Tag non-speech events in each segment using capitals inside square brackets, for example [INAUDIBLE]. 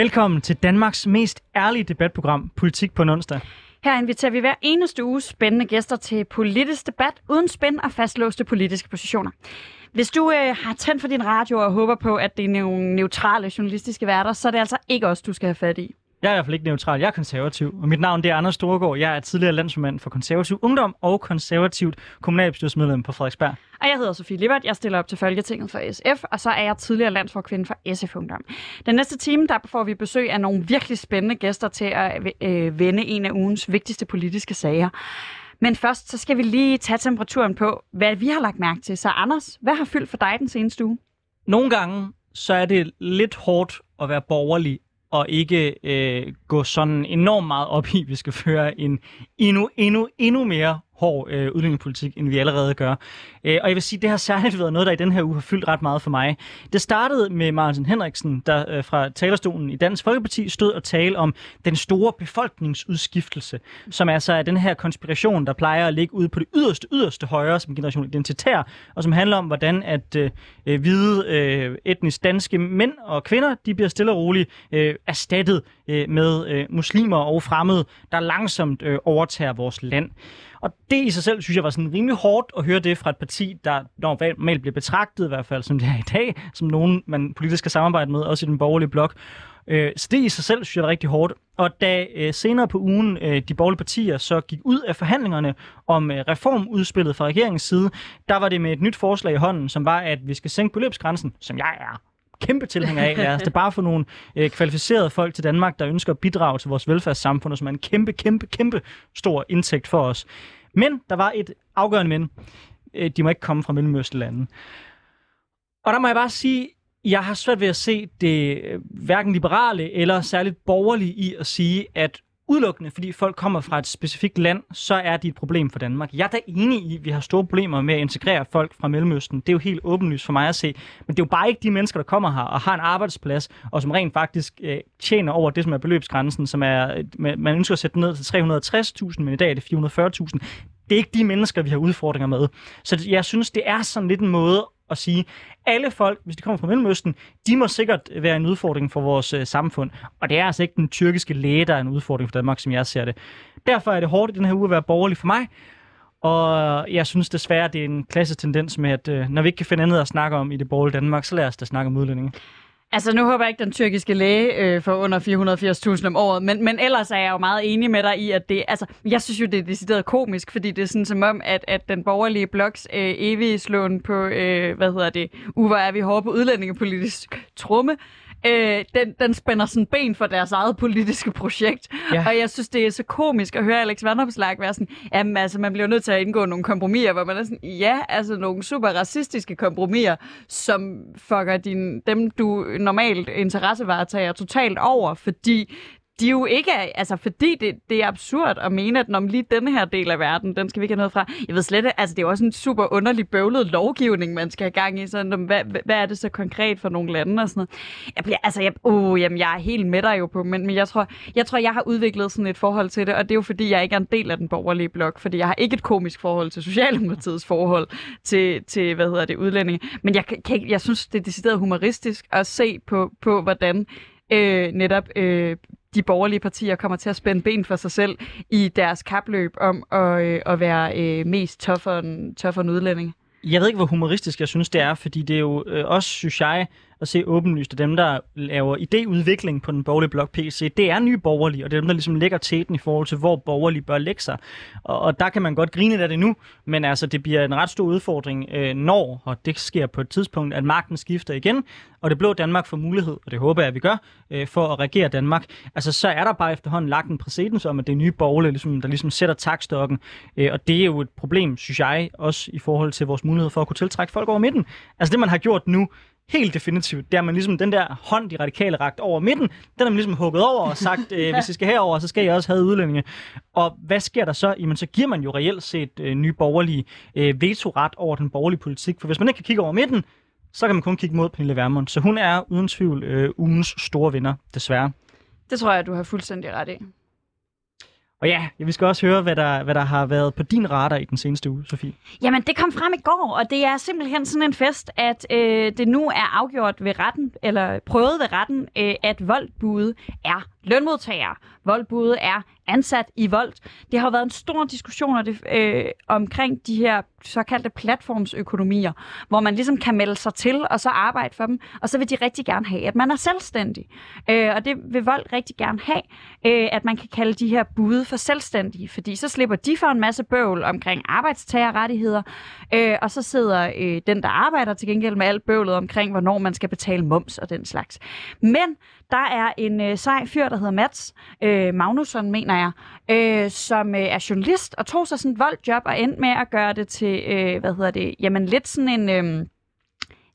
Velkommen til Danmarks mest ærlige debatprogram, Politik på en onsdag. Her inviterer vi hver eneste uge spændende gæster til politisk debat uden spænd og fastlåste politiske positioner. Hvis du øh, har tændt for din radio og håber på, at det er nogle neutrale journalistiske værter, så er det altså ikke os, du skal have fat i. Jeg er i hvert fald ikke neutral. Jeg er konservativ, og mit navn det er Anders Storgård. Jeg er tidligere landsformand for konservativ ungdom og konservativt kommunalbestyrelsesmedlem på Frederiksberg. Og jeg hedder Sofie Libert, jeg stiller op til Folketinget for SF, og så er jeg tidligere landsforkvinde for SF Ungdom. Den næste time, der får vi besøg af nogle virkelig spændende gæster til at øh, vende en af ugens vigtigste politiske sager. Men først, så skal vi lige tage temperaturen på, hvad vi har lagt mærke til. Så Anders, hvad har fyldt for dig den seneste uge? Nogle gange, så er det lidt hårdt at være borgerlig og ikke øh, gå sådan enormt meget op i, at vi skal føre en endnu, endnu, endnu mere hård øh, udlændingepolitik, end vi allerede gør. Øh, og jeg vil sige, det har særligt været noget, der i den her uge har fyldt ret meget for mig. Det startede med Martin Henriksen, der øh, fra talerstolen i Dansk Folkeparti stod og talte om den store befolkningsudskiftelse, som altså er den her konspiration, der plejer at ligge ude på det yderste, yderste højre som generation identitær, og som handler om, hvordan at øh, øh hvide øh, etnisk danske mænd og kvinder, de bliver stille og roligt øh, erstattet øh, med øh, muslimer og fremmede, der langsomt øh, overtager vores land. Og det i sig selv, synes jeg, var sådan rimelig hårdt at høre det fra et parti, der normalt bliver betragtet, i hvert fald som det er i dag, som nogen, man politisk skal samarbejde med, også i den borgerlige blok. Øh, så det i sig selv, synes jeg, var rigtig hårdt. Og da øh, senere på ugen øh, de borgerlige partier så gik ud af forhandlingerne om reformudspillet fra regeringens side, der var det med et nyt forslag i hånden, som var, at vi skal sænke beløbsgrænsen, som jeg er kæmpe tilhænger af. Lad os det [LAUGHS] bare få nogle øh, kvalificerede folk til Danmark, der ønsker at bidrage til vores velfærdssamfund, og som er en kæmpe, kæmpe, kæmpe stor indtægt for os. Men der var et afgørende men. Øh, de må ikke komme fra Mellemøstelanden. Og der må jeg bare sige, jeg har svært ved at se det øh, hverken liberale eller særligt borgerlige i at sige, at udelukkende fordi folk kommer fra et specifikt land, så er det et problem for Danmark. Jeg er da enig i, at vi har store problemer med at integrere folk fra Mellemøsten. Det er jo helt åbenlyst for mig at se. Men det er jo bare ikke de mennesker, der kommer her og har en arbejdsplads, og som rent faktisk øh, tjener over det, som er beløbsgrænsen, som er, man ønsker at sætte ned til 360.000, men i dag er det 440.000 det er ikke de mennesker, vi har udfordringer med. Så jeg synes, det er sådan lidt en måde at sige, alle folk, hvis de kommer fra Mellemøsten, de må sikkert være en udfordring for vores øh, samfund. Og det er altså ikke den tyrkiske læge, der er en udfordring for Danmark, som jeg ser det. Derfor er det hårdt i den her uge at være borgerlig for mig. Og jeg synes desværre, det er en klassisk tendens med, at øh, når vi ikke kan finde andet at snakke om i det borgerlige Danmark, så lad os da snakke om udlændinge. Altså, nu håber jeg ikke, den tyrkiske læge øh, får under 480.000 om året, men, men ellers er jeg jo meget enig med dig i, at det... Altså, jeg synes jo, det er decideret komisk, fordi det er sådan som om, at, at den borgerlige bloks øh, evige slåen på, øh, hvad hedder det, Uvar er vi hårde på udlændingepolitisk trumme, øh, den, den spænder sådan ben for deres eget politiske projekt. Ja. Og jeg synes, det er så komisk at høre Alex Vanderslag være sådan, jamen altså, man bliver nødt til at indgå nogle kompromiser, hvor man er sådan, ja, altså nogle super racistiske kompromiser, som fucker din, dem, du normalt interessevaretager totalt over, fordi de jo ikke er, altså fordi det, det er absurd at mene, at når lige denne her del af verden, den skal vi ikke have noget fra. Jeg ved slet altså det er også en super underlig bøvlet lovgivning, man skal have gang i. Sådan, hvad, hvad er det så konkret for nogle lande og sådan noget? Jeg bliver, altså, jeg, uh, jamen, jeg er helt med dig jo på, men, men jeg, tror, jeg tror, jeg har udviklet sådan et forhold til det, og det er jo fordi, jeg ikke er en del af den borgerlige blok, fordi jeg har ikke et komisk forhold til Socialdemokratiets forhold til, til hvad hedder det, udlændinge. Men jeg, kan, jeg synes, det er decideret humoristisk at se på, på hvordan øh, netop øh, de borgerlige partier kommer til at spænde ben for sig selv i deres kapløb om at, øh, at være øh, mest tougher end, tougher end udlændinge. Jeg ved ikke, hvor humoristisk jeg synes, det er, fordi det er jo øh, også, synes jeg, at se åbenlyst, at dem, der laver idéudvikling på den borgerlige blok PC, det er nye borgerlige, og det er dem, der ligesom lægger teten i forhold til, hvor borgerlige bør lægge sig. Og, og der kan man godt grine af det nu, men altså, det bliver en ret stor udfordring, øh, når, og det sker på et tidspunkt, at magten skifter igen, og det blå Danmark får mulighed, og det håber jeg, at vi gør, øh, for at regere Danmark. Altså, så er der bare efterhånden lagt en præcedens om, at det er nye borgerlige, ligesom, der ligesom sætter takstokken, øh, og det er jo et problem, synes jeg, også i forhold til vores mulighed for at kunne tiltrække folk over midten. Altså, det man har gjort nu, helt definitivt, det er man ligesom den der hånd, de radikale ragt over midten, den er man ligesom hugget over og sagt, [LAUGHS] øh, hvis I skal herover, så skal I også have udlændinge. Og hvad sker der så? Jamen, så giver man jo reelt set øh, nye borgerlige øh, vetoret over den borgerlige politik. For hvis man ikke kan kigge over midten, så kan man kun kigge mod Pernille Vermund. Så hun er uden tvivl øh, ugens store vinder, desværre. Det tror jeg, du har fuldstændig ret i. Og ja, vi skal også høre, hvad der, hvad der har været på din radar i den seneste uge, Sofie. Jamen, det kom frem i går, og det er simpelthen sådan en fest, at øh, det nu er afgjort ved retten, eller prøvet ved retten, øh, at voldbude er lønmodtagere. Voldbude er ansat i vold. Det har været en stor diskussion af det, øh, omkring de her såkaldte platformsøkonomier, hvor man ligesom kan melde sig til og så arbejde for dem, og så vil de rigtig gerne have, at man er selvstændig. Øh, og det vil vold rigtig gerne have, øh, at man kan kalde de her bude for selvstændige, fordi så slipper de for en masse bøvl omkring arbejdstagerrettigheder, øh, og så sidder øh, den, der arbejder til gengæld med alt bøvlet omkring, hvornår man skal betale moms og den slags. Men der er en øh, sej fyr, der hedder Mats øh, Magnusson, mener jeg, øh, som øh, er journalist og tog sig sådan et voldjob og endte med at gøre det til, øh, hvad hedder det, jamen lidt sådan en... Øh,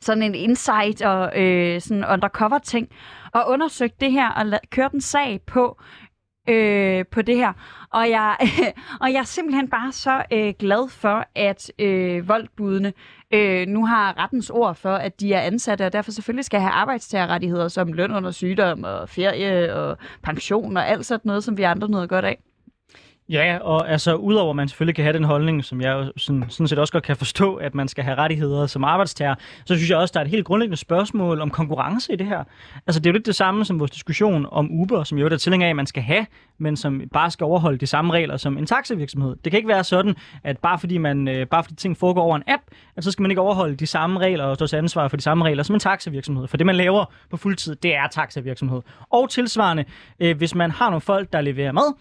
sådan en insight og øh, sådan undercover ting, og undersøgte det her og kørte en sag på, øh, på det her. Og jeg, [LAUGHS] og jeg er simpelthen bare så øh, glad for, at øh, voldbudene øh, nu har rettens ord for, at de er ansatte, og derfor selvfølgelig skal have arbejdstagerrettigheder som løn under sygdom og ferie og pension og alt sådan noget, som vi andre nyder godt af. Ja, og altså udover at man selvfølgelig kan have den holdning, som jeg sådan, sådan set også godt kan forstå, at man skal have rettigheder som arbejdstager, så synes jeg også, der er et helt grundlæggende spørgsmål om konkurrence i det her. Altså det er jo lidt det samme som vores diskussion om Uber, som jo er tilhænger af, at man skal have, men som bare skal overholde de samme regler som en taxavirksomhed. Det kan ikke være sådan, at bare fordi, man, øh, bare fordi ting foregår over en app, at så skal man ikke overholde de samme regler og stå til ansvar for de samme regler som en taxavirksomhed. For det, man laver på fuldtid, det er taxavirksomhed. Og tilsvarende, øh, hvis man har nogle folk, der leverer mad,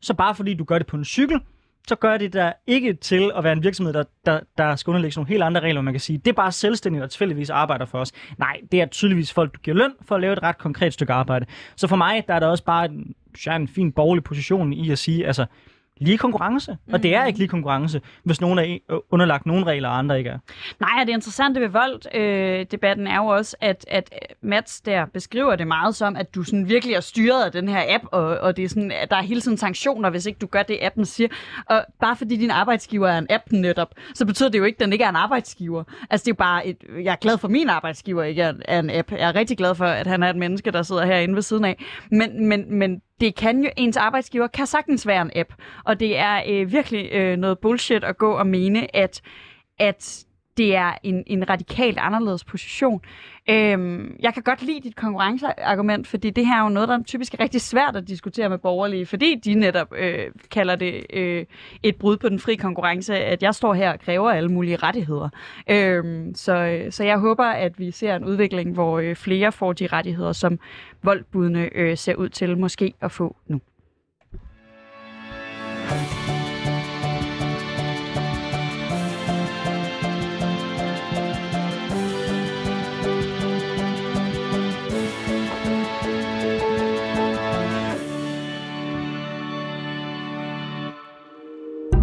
så bare fordi du gør det på en cykel, så gør det der ikke til at være en virksomhed, der, der, der skal underlægge nogle helt andre regler, man kan sige. Det er bare selvstændigt, og tilfældigvis arbejder for os. Nej, det er tydeligvis folk, du giver løn for at lave et ret konkret stykke arbejde. Så for mig, der er der også bare en, en fin borgerlig position i at sige, altså, lige konkurrence. Mm. Og det er mm. ikke lige konkurrence, hvis nogen er underlagt nogle regler, og andre ikke er. Nej, og det interessante ved vold-debatten øh, er jo også, at, at Mats der beskriver det meget som, at du sådan virkelig er styret af den her app, og, og det er sådan, at der er hele tiden sanktioner, hvis ikke du gør det, appen siger. Og bare fordi din arbejdsgiver er en app netop, så betyder det jo ikke, at den ikke er en arbejdsgiver. Altså det er jo bare, et, jeg er glad for, at min arbejdsgiver ikke er, er en app. Jeg er rigtig glad for, at han er et menneske, der sidder herinde ved siden af. Men, men, men det kan jo, ens arbejdsgiver kan sagtens være en app, og det er øh, virkelig øh, noget bullshit at gå og mene, at, at det er en, en radikalt anderledes position. Øhm, jeg kan godt lide dit konkurrenceargument, fordi det her er jo noget, der typisk er rigtig svært at diskutere med borgerlige, fordi de netop øh, kalder det øh, et brud på den fri konkurrence, at jeg står her og kræver alle mulige rettigheder. Øhm, så, øh, så jeg håber, at vi ser en udvikling, hvor øh, flere får de rettigheder, som voldbudene øh, ser ud til måske at få nu.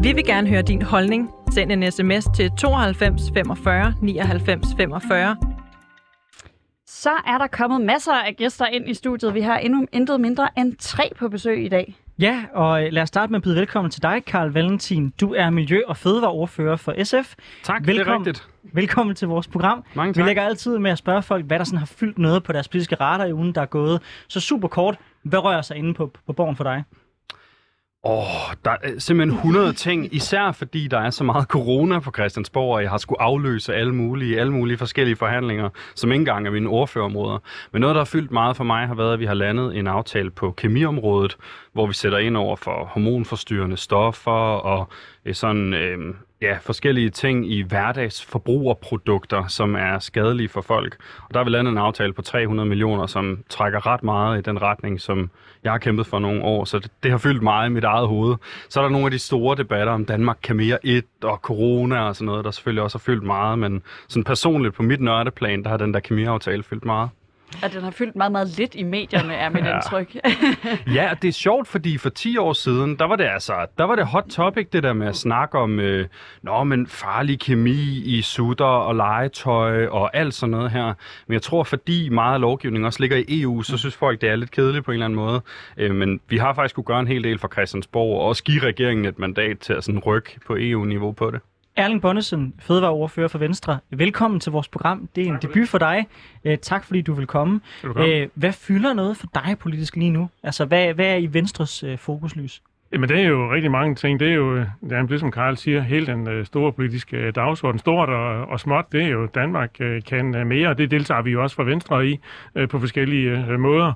Vi vil gerne høre din holdning. Send en sms til 92 45 99 45. Så er der kommet masser af gæster ind i studiet. Vi har endnu intet mindre end tre på besøg i dag. Ja, og øh, lad os starte med at byde velkommen til dig, Karl Valentin. Du er Miljø- og Fødevareordfører for SF. Tak, velkommen, det er rigtigt. Velkommen til vores program. Mange tak. Vi lægger altid med at spørge folk, hvad der sådan har fyldt noget på deres politiske radar i ugen, der er gået. Så super kort, hvad rører sig inde på, på borgen for dig? Åh, oh, der er simpelthen 100 ting, især fordi der er så meget corona på Christiansborg, og jeg har skulle afløse alle mulige, alle mulige forskellige forhandlinger, som ikke engang er mine ordførerområder. Men noget, der har fyldt meget for mig, har været, at vi har landet en aftale på kemiområdet, hvor vi sætter ind over for hormonforstyrrende stoffer og øh, sådan øh, ja, forskellige ting i hverdagsforbrugerprodukter, som er skadelige for folk. Og der har vi landet en aftale på 300 millioner, som trækker ret meget i den retning, som jeg har kæmpet for nogle år. Så det, det har fyldt meget i mit eget hoved. Så er der nogle af de store debatter om Danmark kan mere et og corona og sådan noget, der selvfølgelig også har fyldt meget. Men sådan personligt på mit nørdeplan, der har den der kemiaftale fyldt meget. At den har fyldt meget, meget lidt i medierne, er mit ja. indtryk. [LAUGHS] ja, det er sjovt, fordi for 10 år siden, der var det altså, der var det hot topic, det der med at snakke om, øh, nå, men farlig kemi i sutter og legetøj og alt sådan noget her. Men jeg tror, fordi meget af lovgivningen også ligger i EU, så synes folk, det er lidt kedeligt på en eller anden måde. Øh, men vi har faktisk kunne gøre en hel del for Christiansborg, og også give regeringen et mandat til at sådan rykke på EU-niveau på det. Erling Bonnesen, fødevareordfører for Venstre. Velkommen til vores program. Det er en debut for dig. Uh, tak fordi du vil komme. Uh, hvad fylder noget for dig politisk lige nu? Altså, hvad, hvad er i Venstres uh, fokuslys? Jamen, det er jo rigtig mange ting. Det er jo, ja, ligesom Karl siger, hele den øh, store politiske øh, dagsorden. Stort og, og småt, det er jo, Danmark øh, kan øh, mere, og det deltager vi jo også fra Venstre i øh, på forskellige øh, måder.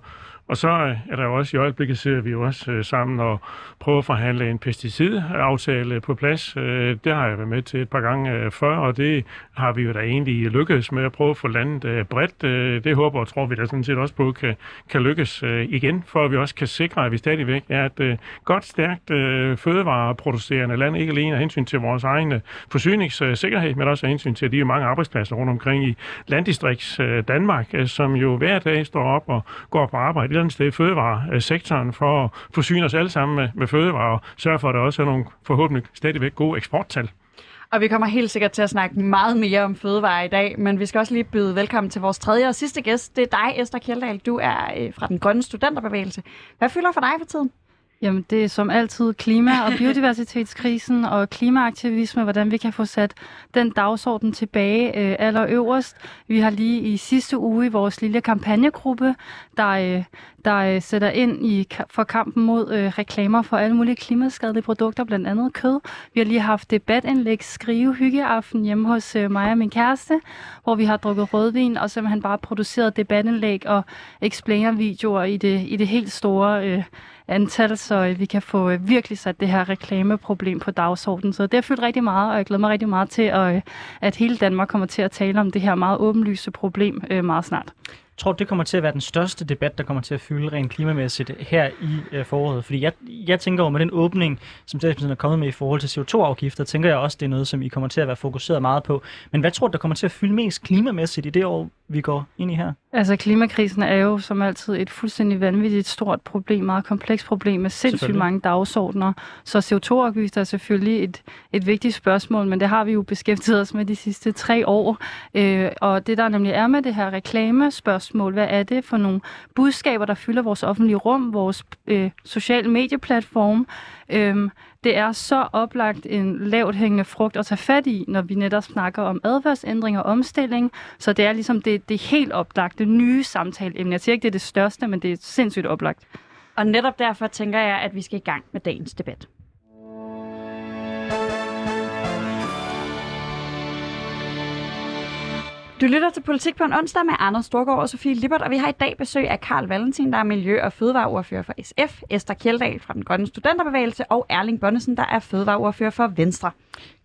Og så øh, er der jo også i øjeblikket sidder vi jo også øh, sammen og prøver at forhandle en pesticidaftale på plads. Øh, det har jeg været med til et par gange øh, før, og det har vi jo da egentlig lykkedes med at prøve at få landet øh, bredt. Øh, det håber og tror vi da sådan set også på kan, kan lykkes øh, igen, for at vi også kan sikre, at vi stadigvæk er et øh, godt, stærkt øh, fødevareproducerende land, ikke alene af hensyn til vores egen forsyningssikkerhed, men også af hensyn til de mange arbejdspladser rundt omkring i landdistrikts øh, Danmark, øh, som jo hver dag står op og går på arbejde et eller andet sted i fødevaresektoren for at forsyne os alle sammen med, med fødevarer og sørge for, at der også er nogle forhåbentlig stadigvæk gode eksporttal. Og vi kommer helt sikkert til at snakke meget mere om fødevare i dag, men vi skal også lige byde velkommen til vores tredje og sidste gæst. Det er dig, Esther Kjeldahl. Du er øh, fra den grønne studenterbevægelse. Hvad fylder for dig for tiden? Jamen, det er som altid klima- og [LAUGHS] biodiversitetskrisen og klimaaktivisme, hvordan vi kan få sat den dagsorden tilbage øh, allerøverst. Vi har lige i sidste uge i vores lille kampagnegruppe, der, øh, der øh, sætter ind i for kampen mod øh, reklamer for alle mulige klimaskadelige produkter, blandt andet kød. Vi har lige haft debatindlæg, skrive hyggeaften hjemme hos øh, mig og min kæreste, hvor vi har drukket rødvin og simpelthen bare produceret debatindlæg og explainer-videoer i det, i det helt store øh, antal, så øh, vi kan få øh, virkelig sat det her reklameproblem på dagsordenen. Så det har fyldt rigtig meget, og jeg glæder mig rigtig meget til, at, øh, at hele Danmark kommer til at tale om det her meget åbenlyse problem øh, meget snart. Jeg tror, det kommer til at være den største debat, der kommer til at fylde rent klimamæssigt her i øh, foråret. Fordi jeg, jeg tænker over med den åbning, som statsministeren er kommet med i forhold til CO2-afgifter, tænker jeg også, det er noget, som I kommer til at være fokuseret meget på. Men hvad tror du, der kommer til at fylde mest klimamæssigt i det år, vi går ind i her? Altså klimakrisen er jo som altid et fuldstændig vanvittigt stort problem, meget komplekst problem med sindssygt mange dagsordner. Så CO2-afgifter er selvfølgelig et, et vigtigt spørgsmål, men det har vi jo beskæftiget os med de sidste tre år. Øh, og det der nemlig er med det her reklamespørgsmål, hvad er det for nogle budskaber, der fylder vores offentlige rum, vores øh, sociale medieplatform, øh, det er så oplagt en lavt hængende frugt at tage fat i, når vi netop snakker om adfærdsændring og omstilling. Så det er ligesom det, det helt oplagte nye samtaleemne. Jeg siger ikke, det er det største, men det er sindssygt oplagt. Og netop derfor tænker jeg, at vi skal i gang med dagens debat. Du lytter til Politik på en onsdag med Anders Storgård og Sofie Lippert, og vi har i dag besøg af Karl Valentin, der er Miljø- og Fødevareordfører for SF, Esther Kjeldahl fra den Grønne Studenterbevægelse og Erling Bonnesen, der er Fødevareordfører for Venstre.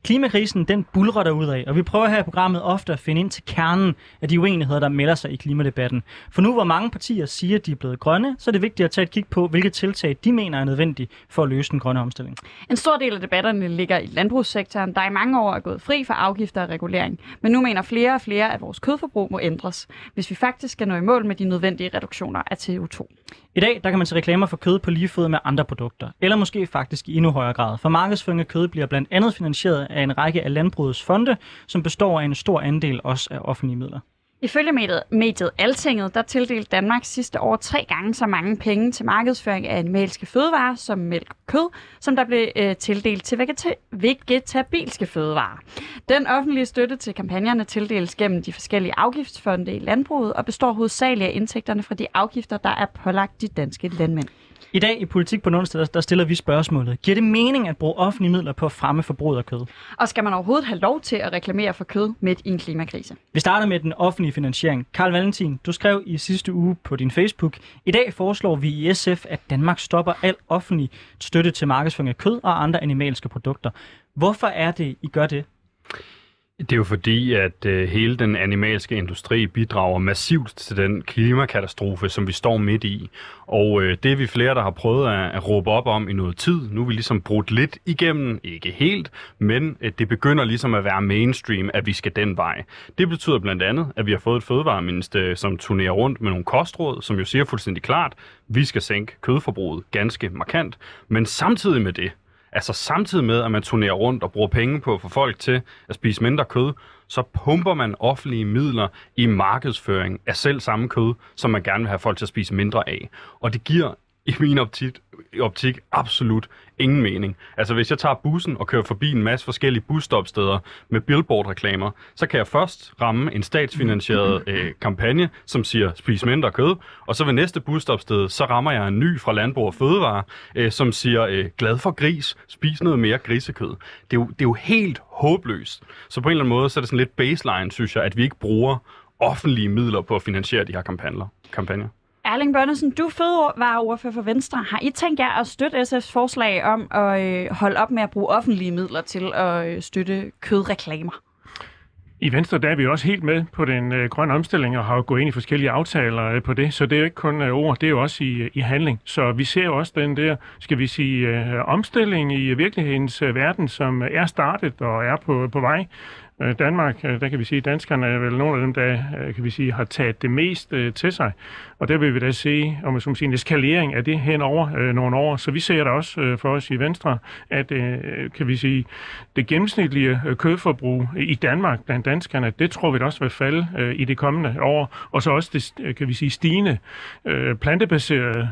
Klimakrisen, den bulrer ud af, og vi prøver her i programmet ofte at finde ind til kernen af de uenigheder, der melder sig i klimadebatten. For nu hvor mange partier siger, at de er blevet grønne, så er det vigtigt at tage et kig på, hvilke tiltag de mener er nødvendige for at løse den grønne omstilling. En stor del af debatterne ligger i landbrugssektoren, der i mange år er gået fri for afgifter og regulering. Men nu mener flere og flere, at vores kødforbrug må ændres, hvis vi faktisk skal nå i mål med de nødvendige reduktioner af CO2. I dag der kan man se reklamer for kød på lige fod med andre produkter, eller måske faktisk i endnu højere grad. For markedsføring af kød bliver blandt andet finansieret af en række af landbrugets fonde, som består af en stor andel også af offentlige midler. Ifølge mediet, mediet Altinget, der tildelte Danmark sidste år tre gange så mange penge til markedsføring af animalske fødevarer som mælk og kød, som der blev øh, tildelt til vegeta- vegetabilske fødevarer. Den offentlige støtte til kampagnerne tildeles gennem de forskellige afgiftsfonde i landbruget og består hovedsageligt af indtægterne fra de afgifter, der er pålagt de danske landmænd. I dag i Politik på onsdag, der stiller vi spørgsmålet. Giver det mening at bruge offentlige midler på at fremme forbruget af kød? Og skal man overhovedet have lov til at reklamere for kød midt i en klimakrise? Vi starter med den offentlige finansiering. Karl Valentin, du skrev i sidste uge på din Facebook, i dag foreslår vi i SF, at Danmark stopper al offentlig støtte til markedsføring af kød og andre animalske produkter. Hvorfor er det, I gør det? Det er jo fordi, at øh, hele den animalske industri bidrager massivt til den klimakatastrofe, som vi står midt i. Og øh, det er vi flere, der har prøvet at, at råbe op om i noget tid. Nu er vi ligesom brudt lidt igennem, ikke helt, men øh, det begynder ligesom at være mainstream, at vi skal den vej. Det betyder blandt andet, at vi har fået et fødevareminister, øh, som turnerer rundt med nogle kostråd, som jo siger fuldstændig klart, at vi skal sænke kødforbruget ganske markant. Men samtidig med det, Altså samtidig med, at man turnerer rundt og bruger penge på at få folk til at spise mindre kød, så pumper man offentlige midler i markedsføring af selv samme kød, som man gerne vil have folk til at spise mindre af. Og det giver i min optik, optik absolut ingen mening. Altså hvis jeg tager bussen og kører forbi en masse forskellige busstopsteder med billboard-reklamer, så kan jeg først ramme en statsfinansieret [LAUGHS] øh, kampagne, som siger spis mindre kød, og så ved næste busstopsted, så rammer jeg en ny fra Landbrug og Fødevare, øh, som siger øh, glad for gris, spis noget mere grisekød. Det er, jo, det er jo helt håbløst. Så på en eller anden måde, så er det sådan lidt baseline, synes jeg, at vi ikke bruger offentlige midler på at finansiere de her kampagner. kampagner. Erling Bønnesen, du var ordfører for Venstre. Har I tænkt jer at støtte SF's forslag om at øh, holde op med at bruge offentlige midler til at øh, støtte kødreklamer? I Venstre der er vi også helt med på den øh, grønne omstilling og har jo gået ind i forskellige aftaler øh, på det, så det er jo ikke kun øh, ord, det er jo også i, øh, i handling. Så vi ser jo også den der, skal vi sige, øh, omstilling i øh, virkelighedens øh, verden, som øh, er startet og er på, på vej. Øh, Danmark, øh, der kan vi sige, danskerne er vel nogle af dem, der øh, kan vi sige, har taget det mest til sig. Og der vil vi da se, om man skal sige, en eskalering af det hen over øh, nogle år. Så vi ser da også øh, for os i Venstre, at øh, kan vi sige, det gennemsnitlige kødforbrug i Danmark blandt danskerne, det tror vi da også vil falde i det kommende år. Og så også det, kan vi sige, stigende plantebaserede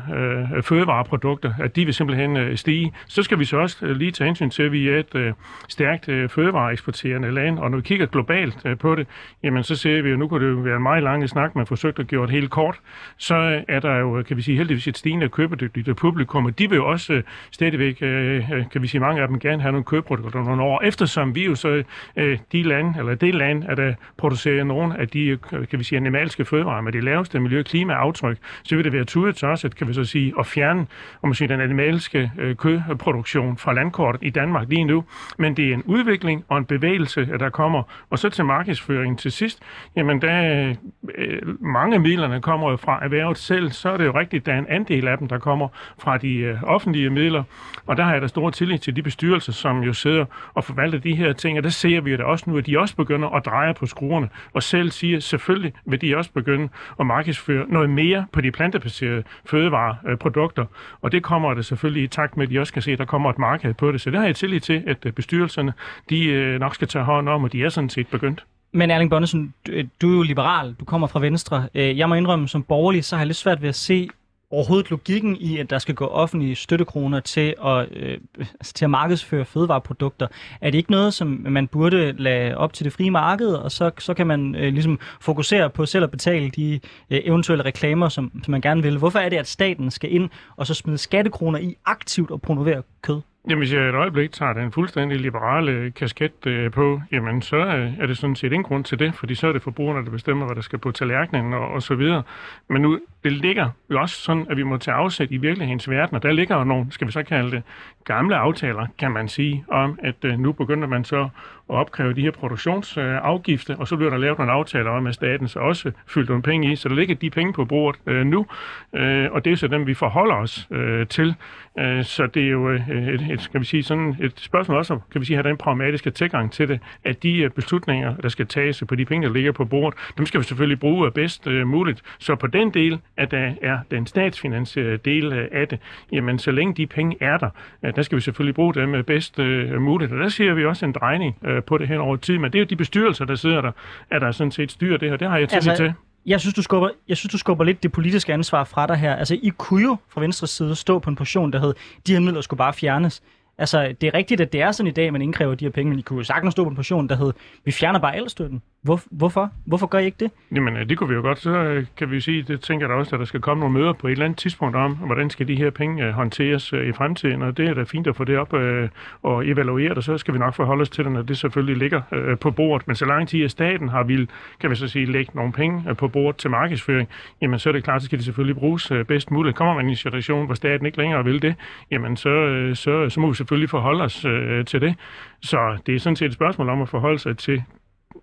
fødevareprodukter, at de vil simpelthen stige. Så skal vi så også lige tage hensyn til, at vi er et stærkt fødevareeksporterende land, og når vi kigger globalt øh, på det, jamen så ser vi jo, nu kunne det jo være en meget lang snak, man forsøgte at gøre det helt kort, så er der jo, kan vi sige, heldigvis et stigende købedygtigt publikum, og de vil jo også øh, stadigvæk, øh, øh, kan vi sige, mange af dem gerne have nogle købeprodukter nogle år, eftersom vi jo så de lande, eller det land, at der producerer nogle af de, kan vi sige, animalske fødevarer med det laveste miljø- og klimaaftryk, så vil det være tudet til os, at, kan vi så sige, at fjerne, om man siger, den animalske kødproduktion fra landkortet i Danmark lige nu. Men det er en udvikling og en bevægelse, der kommer. Og så til markedsføringen til sidst, jamen der mange af midlerne kommer jo fra erhvervet selv, så er det jo rigtigt, at der er en andel af dem, der kommer fra de øh, offentlige midler, og der har jeg da stor tillid til de bestyrelser, som jo sidder og forvalter de her ting, og der ser vi jo da også nu, at de også begynder at dreje på skruerne, og selv siger, selvfølgelig vil de også begynde at markedsføre noget mere på de plantebaserede fødevareprodukter, og det kommer det selvfølgelig i takt med, at de også kan se, at der kommer et marked på det. Så det har jeg tillid til, at øh, bestyrelserne, de øh, nok skal tage hånd om, og de er sådan set begyndt. Men Erling Bonnesen, øh, du er jo liberal, du kommer fra Venstre. Øh, jeg må indrømme, som borgerlig, så har jeg lidt svært ved at se overhovedet logikken i, at der skal gå offentlige støttekroner til at, øh, altså til at markedsføre fødevareprodukter. Er det ikke noget, som man burde lade op til det frie marked, og så, så kan man øh, ligesom fokusere på selv at betale de øh, eventuelle reklamer, som, som man gerne vil? Hvorfor er det, at staten skal ind og så smide skattekroner i aktivt og promovere kød? Jamen, hvis jeg et øjeblik tager den fuldstændig liberale kasket øh, på, jamen så øh, er det sådan set ingen grund til det, fordi så er det forbrugerne, der bestemmer, hvad der skal på tallerkenen og, og så videre. Men nu, det ligger jo også sådan, at vi må tage afsæt i virkelighedens verden, og der ligger jo nogle, skal vi så kalde det, gamle aftaler, kan man sige, om at øh, nu begynder man så at opkræve de her produktionsafgifter, og så bliver der lavet nogle aftaler om, at staten så også fyldt nogle penge i, så der ligger de penge på bordet øh, nu, øh, og det er så dem, vi forholder os øh, til. Øh, så det er jo øh, et, et, skal vi sige, sådan et spørgsmål også, kan vi sige, have den pragmatiske tilgang til det, at de øh, beslutninger, der skal tages på de penge, der ligger på bordet, dem skal vi selvfølgelig bruge bedst øh, muligt. Så på den del, at der er den statsfinansierede del øh, af det, jamen så længe de penge er der, der skal vi selvfølgelig bruge dem bedst øh, muligt. Og der ser vi også en drejning øh, på det hen over tid. Men det er jo de bestyrelser, der sidder der, at der sådan set styrer det her. Det har jeg tillid altså, til. Jeg synes, du skubber, jeg synes, du skubber lidt det politiske ansvar fra dig her. Altså, I kunne jo fra Venstres side stå på en position, der hed, de her midler skulle bare fjernes. Altså, det er rigtigt, at det er sådan i dag, man indkræver de her penge, men I kunne jo sagtens stå på en position, der hed, vi fjerner bare elstøtten. Hvor, hvorfor? Hvorfor gør I ikke det? Jamen, øh, det kunne vi jo godt. Så øh, kan vi sige, det tænker jeg da også, at der skal komme nogle møder på et eller andet tidspunkt om, hvordan skal de her penge øh, håndteres i fremtiden. Og det er da fint at få det op og evaluere det, så skal vi nok forholde os til det, når det selvfølgelig ligger på bordet. Men så lang tid, at staten har vil, kan vi så sige, lægge nogle penge på bordet til markedsføring, jamen så er det klart, så skal det selvfølgelig bruges bedst muligt. Kommer man i en situation, hvor staten ikke længere vil det, jamen så, så, så må vi selvfølgelig forholde os til det. Så det er sådan set et spørgsmål om at forholde sig til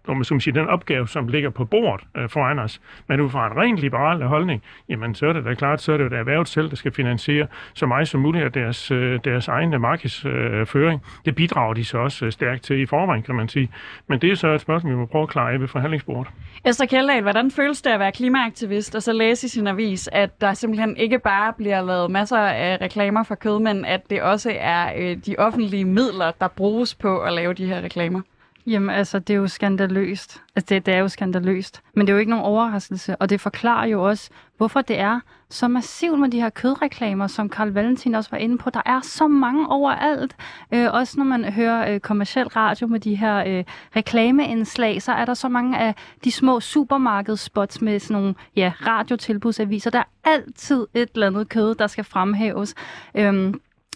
om man sige, den opgave, som ligger på bordet øh, foran os. Men ud fra en rent liberal holdning, jamen så er det da klart, så er det jo det erhvervet selv, der skal finansiere så meget som muligt af deres, øh, deres egen markedsføring. Øh, det bidrager de så også øh, stærkt til i forvejen, kan man sige. Men det er så et spørgsmål, vi må prøve at klare af ved forhandlingsbordet. Esther Kjeldahl, hvordan føles det at være klimaaktivist og så læse i sin avis, at der simpelthen ikke bare bliver lavet masser af reklamer for kød, men at det også er øh, de offentlige midler, der bruges på at lave de her reklamer? Jamen altså, det er jo skandaløst. Altså, det, det er jo skandaløst. Men det er jo ikke nogen overraskelse, og det forklarer jo også, hvorfor det er så massivt med de her kødreklamer, som Karl Valentin også var inde på. Der er så mange overalt. Øh, også når man hører øh, kommersiel radio med de her øh, reklameindslag, så er der så mange af de små supermarkedsspots med sådan nogle ja, radiotilbudsaviser. Der er altid et eller andet kød, der skal fremhæves. Øh,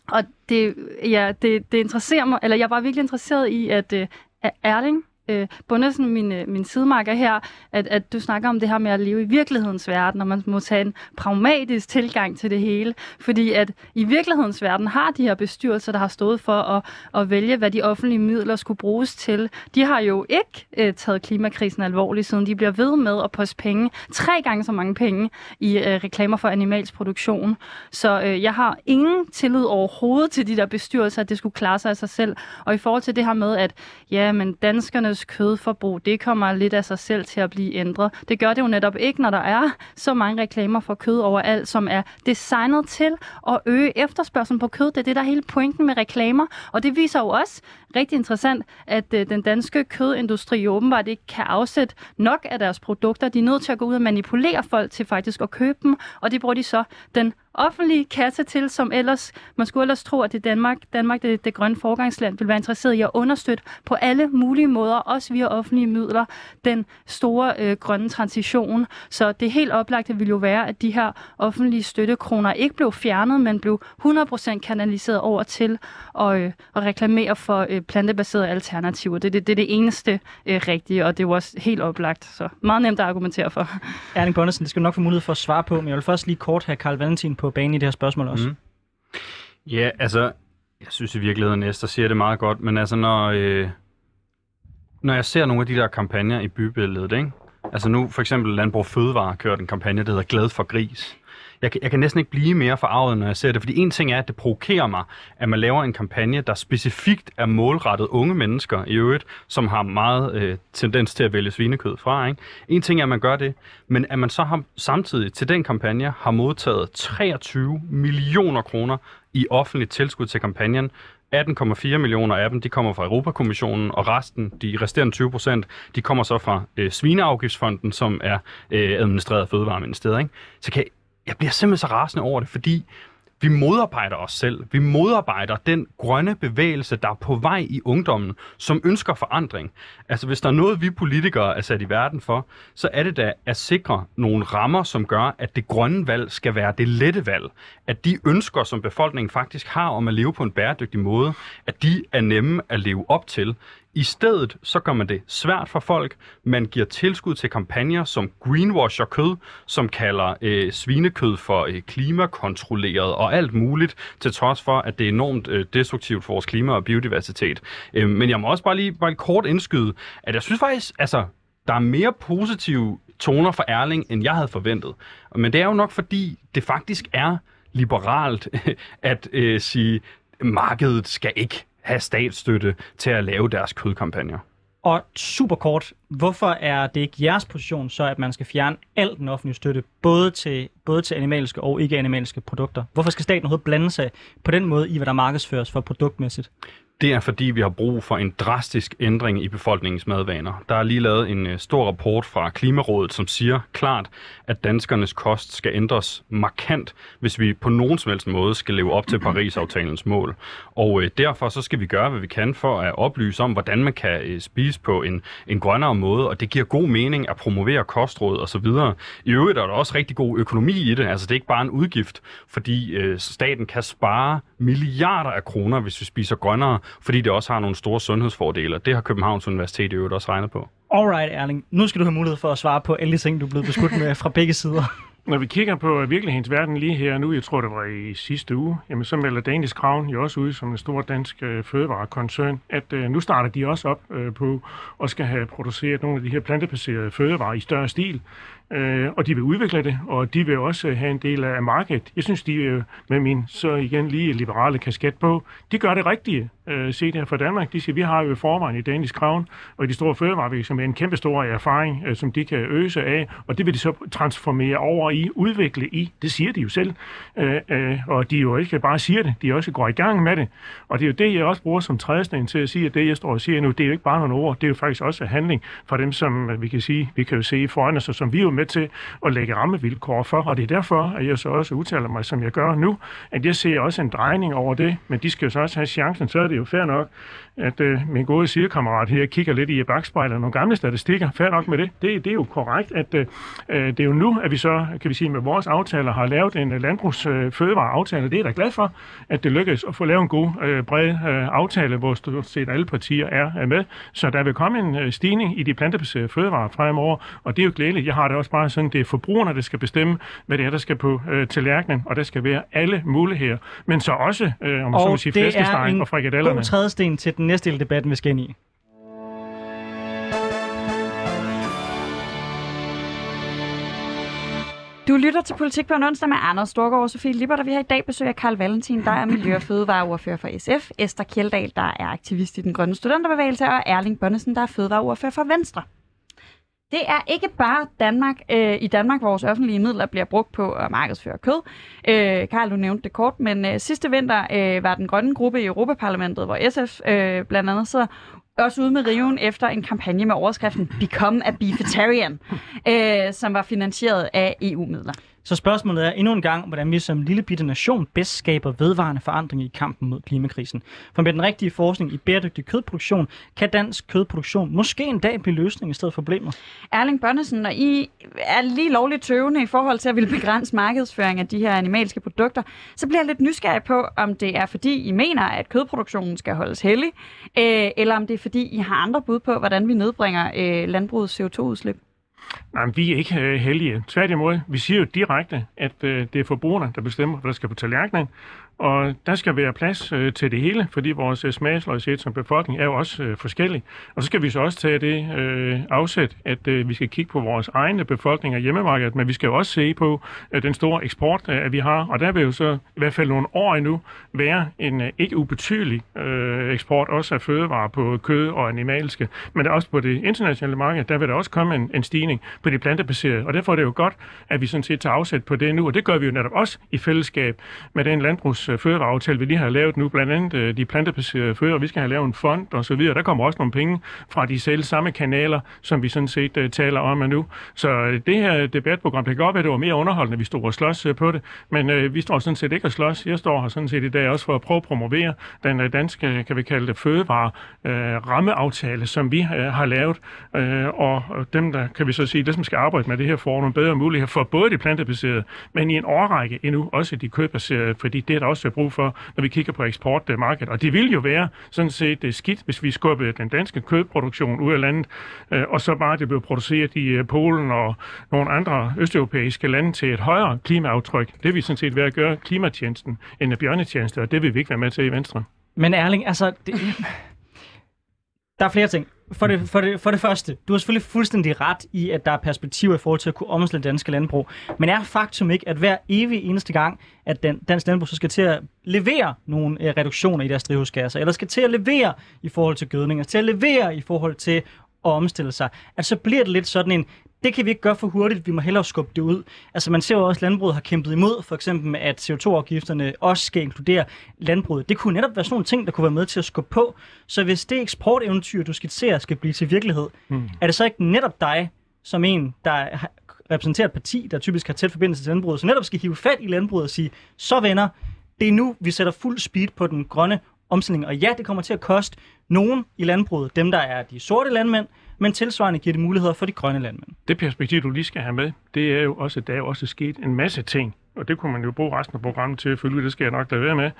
og det, ja, det, det interesserer mig, eller jeg var virkelig interesseret i, at, øh, Erling, øh, Bundesen, min, øh, min sidemarker her, at, at du snakker om det her med at leve i virkelighedens verden, og man må tage en pragmatisk tilgang til det hele. Fordi at i virkelighedens verden har de her bestyrelser, der har stået for at, at vælge, hvad de offentlige midler skulle bruges til. De har jo ikke øh, taget klimakrisen alvorligt, siden de bliver ved med at poste penge, tre gange så mange penge i øh, reklamer for animalsk produktion. Så øh, jeg har ingen tillid overhovedet til de der bestyrelser, at det skulle klare sig af sig selv. Og i forhold til det her med, at ja, men danskerne danskernes kødforbrug, det kommer lidt af sig selv til at blive ændret. Det gør det jo netop ikke, når der er så mange reklamer for kød overalt, som er designet til at øge efterspørgselen på kød. Det er det, der er hele pointen med reklamer. Og det viser jo også rigtig interessant, at øh, den danske kødindustri åbenbart ikke kan afsætte nok af deres produkter. De er nødt til at gå ud og manipulere folk til faktisk at købe dem, og det bruger de så den offentlige kasse til, som ellers, man skulle ellers tro, at det Danmark, Danmark det, det grønne forgangsland, vil være interesseret i at understøtte på alle mulige måder, også via offentlige midler, den store øh, grønne transition. Så det helt oplagte ville jo være, at de her offentlige støttekroner ikke blev fjernet, men blev 100% kanaliseret over til at, øh, at reklamere for øh, plantebaserede alternativer. Det, det, det er det eneste øh, rigtige, og det er jo også helt oplagt. Så meget nemt at argumentere for. [LAUGHS] Erling Bonnesen, det skal du nok få mulighed for at svare på, men jeg vil først lige kort have Karl Valentin på banen i det her spørgsmål også. Mm. Ja, altså, jeg synes i virkeligheden, at Esther siger det meget godt, men altså, når, øh, når jeg ser nogle af de der kampagner i bybilledet, ikke? Altså nu for eksempel Landbrug Fødevare kørt en kampagne, der hedder Glad for Gris. Jeg, jeg kan næsten ikke blive mere forarvet, når jeg ser det, fordi en ting er, at det provokerer mig, at man laver en kampagne, der specifikt er målrettet unge mennesker i øvrigt, som har meget øh, tendens til at vælge svinekød fra. Ikke? En ting er, at man gør det, men at man så har, samtidig til den kampagne har modtaget 23 millioner kroner i offentligt tilskud til kampagnen, 18,4 millioner af dem, de kommer fra Europakommissionen, og resten, de resterende 20 procent, de kommer så fra øh, Svineafgiftsfonden, som er øh, administreret af Fødevareministeriet. Ikke? Så kan, jeg bliver simpelthen så rasende over det, fordi vi modarbejder os selv. Vi modarbejder den grønne bevægelse, der er på vej i ungdommen, som ønsker forandring. Altså, hvis der er noget, vi politikere er sat i verden for, så er det da at sikre nogle rammer, som gør, at det grønne valg skal være det lette valg. At de ønsker, som befolkningen faktisk har om at leve på en bæredygtig måde, at de er nemme at leve op til. I stedet så gør man det svært for folk. Man giver tilskud til kampagner, som greenwasher kød, som kalder øh, svinekød for øh, klimakontrolleret og alt muligt, til trods for, at det er enormt øh, destruktivt for vores klima og biodiversitet. Øh, men jeg må også bare lige, bare kort indskyde, at jeg synes faktisk, altså, der er mere positive toner for Erling, end jeg havde forventet. Men det er jo nok fordi, det faktisk er liberalt [LAUGHS] at øh, sige, markedet skal ikke have statsstøtte til at lave deres kødkampagner. Og super kort, hvorfor er det ikke jeres position så, at man skal fjerne al den offentlige støtte, både til, både til animalske og ikke-animalske produkter? Hvorfor skal staten overhovedet blande sig på den måde i, hvad der markedsføres for produktmæssigt? Det er fordi, vi har brug for en drastisk ændring i befolkningens madvaner. Der er lige lavet en øh, stor rapport fra Klimarådet, som siger klart, at danskernes kost skal ændres markant, hvis vi på nogen som helst måde skal leve op til Paris-aftalens mål. Og øh, derfor så skal vi gøre, hvad vi kan for at oplyse om, hvordan man kan øh, spise på en, en grønnere måde, og det giver god mening at promovere kostråd osv. I øvrigt er der også rigtig god økonomi i det, altså det er ikke bare en udgift, fordi øh, staten kan spare milliarder af kroner, hvis vi spiser grønnere, fordi det også har nogle store sundhedsfordele, det har Københavns Universitet i øvrigt også regnet på. Alright, Erling. Nu skal du have mulighed for at svare på alle de ting, du er blevet beskudt med fra begge sider. [LAUGHS] Når vi kigger på virkelighedens verden lige her nu, jeg tror det var i sidste uge, jamen så melder Danish Crown jo også ud som en stor dansk øh, fødevarekoncern, at øh, nu starter de også op øh, på at skal have produceret nogle af de her plantebaserede fødevarer i større stil øh, og de vil udvikle det, og de vil også have en del af markedet. Jeg synes, de øh, med min så igen lige liberale kasket på, de gør det rigtige øh, set her fra Danmark. De siger, vi har jo i forvejen i Danish Crown og i de store fødevarevirksomheder med en kæmpe stor erfaring, øh, som de kan øse af, og det vil de så transformere over i, udvikle i. Det siger de jo selv. Øh, øh, og de jo ikke bare siger det, de også går i gang med det. Og det er jo det, jeg også bruger som trædesten til at sige, at det, jeg står og siger nu, det er jo ikke bare nogle ord, det er jo faktisk også handling fra dem, som øh, vi kan sige, vi kan jo se foran os, og som vi jo med til at lægge rammevilkår for. Og det er derfor, at jeg så også udtaler mig, som jeg gør nu, at jeg ser også en drejning over det, men de skal jo så også have chancen, så er det jo fair nok, at øh, min gode sidekammerat her kigger lidt i bagspejlet nogle gamle statistikker. Fair nok med det. Det, det er jo korrekt, at øh, det er jo nu, at vi så, kan vi sige, med vores aftaler har lavet en landbrugsfødevareaftale. Øh, det er jeg da glad for, at det lykkedes at få lavet en god, øh, bred øh, aftale, hvor stort set alle partier er, er med. Så der vil komme en øh, stigning i de plantebaserede fødevarer fremover, og det er jo glædeligt. Jeg har det også bare sådan, det er forbrugerne, der skal bestemme, hvad det er, der skal på øh, tallerkenen, og der skal være alle muligheder. Men så også, øh, om man så må sige, flæskesteg og frikadellerne. god trædesten til den næste del af debatten, vi skal ind i. Du lytter til Politik på en onsdag med Anders Storgård og Sofie Lippert, og vi har i dag besøg af Karl Valentin, der er miljø- og fødevareordfører for SF, Esther Kjeldal, der er aktivist i den grønne studenterbevægelse, og Erling Bonnesen, der er fødevareordfører for Venstre. Det er ikke bare Danmark, øh, i Danmark, vores offentlige midler bliver brugt på at markedsføre kød. Øh, Karl, du nævnte det kort, men øh, sidste vinter øh, var den grønne gruppe i Europaparlamentet, hvor SF øh, blandt andet sidder, også ude med riven efter en kampagne med overskriften Become a Beefetarian, [LAUGHS] øh, som var finansieret af EU-midler. Så spørgsmålet er endnu en gang, hvordan vi som lille bitte nation bedst skaber vedvarende forandring i kampen mod klimakrisen. For med den rigtige forskning i bæredygtig kødproduktion, kan dansk kødproduktion måske en dag blive løsning i stedet for problemet. Erling Bonnesen, når I er lige lovligt tøvende i forhold til at ville begrænse markedsføring af de her animalske produkter, så bliver jeg lidt nysgerrig på, om det er fordi I mener, at kødproduktionen skal holdes hellig, øh, eller om det er fordi I har andre bud på, hvordan vi nedbringer øh, landbrugets CO2-udslip. Nej, vi er ikke øh, heldige. Tværtimod, vi siger jo direkte, at øh, det er forbrugerne, der bestemmer, hvad der skal på tallerkenen, og der skal være plads øh, til det hele, fordi vores øh, smagsløshed som befolkning er jo også øh, forskellig. Og så skal vi så også tage det øh, afsæt, at øh, vi skal kigge på vores egne befolkning hjemmemarkedet, men vi skal jo også se på øh, den store eksport, øh, vi har. Og der vil jo så i hvert fald nogle år endnu være en øh, ikke ubetydelig øh, eksport, også af fødevarer på kød og animalske, men også på det internationale marked, der vil der også komme en, en stigning på de plantebaserede. Og derfor er det jo godt, at vi sådan set tager afsæt på det nu, og det gør vi jo netop også i fællesskab med den landbrugs øh, fødevareaftale, vi lige har lavet nu, blandt andet øh, de plantebaserede fødevarer. Vi skal have lavet en fond og så videre. Der kommer også nogle penge fra de selv samme kanaler, som vi sådan set uh, taler om nu. Så øh, det her debatprogram, det kan godt være, at det var mere underholdende, vi stod og slås på det, men vi står sådan set ikke og slås. Jeg står her sådan set i dag også for at prøve at promovere den danske, kan vi kalde det, fødevare rammeaftale, som vi har lavet. Og dem, der kan vi så sige, det som skal arbejde med det her, får nogle bedre muligheder for både de plantebaserede, men i en årrække endnu også de kødbaserede, fordi det er der også brug for, når vi kigger på eksportmarkedet. Og det vil jo være sådan set øh, skidt, hvis vi skubbede den danske kødproduktion ud af landet, øh, og så bare det blev produceret i øh, Polen og nogle andre østeuropæiske lande til et højere klimaaftryk. Det vil sådan set være at gøre klimatjenesten end bjørnetjeneste, og det vil vi ikke være med til i Venstre. Men Erling, altså... Det... Der er flere ting. For det, for, det, for det første, du har selvfølgelig fuldstændig ret i, at der er perspektiver i forhold til at kunne omstille danske landbrug. Men er faktum ikke, at hver evig eneste gang, at den, dansk landbrug så skal til at levere nogle øh, reduktioner i deres drivhusgasser, eller skal til at levere i forhold til gødning, til at levere i forhold til at omstille sig, at så bliver det lidt sådan en, det kan vi ikke gøre for hurtigt, vi må hellere skubbe det ud. Altså man ser jo også, at landbruget har kæmpet imod, for eksempel at CO2-afgifterne også skal inkludere landbruget. Det kunne netop være sådan nogle ting, der kunne være med til at skubbe på. Så hvis det eksporteventyr, du skitserer, skal blive til virkelighed, mm. er det så ikke netop dig, som en, der repræsenterer et parti, der typisk har tæt forbindelse til landbruget, så netop skal hive fat i landbruget og sige, så venner, det er nu, vi sætter fuld speed på den grønne omstilling. Og ja, det kommer til at koste nogen i landbruget, dem der er de sorte landmænd, men tilsvarende giver det muligheder for de grønne landmænd. Det perspektiv, du lige skal have med, det er jo også, at der er jo også sket en masse ting, og det kunne man jo bruge resten af programmet til at følge, det skal jeg nok lade være med.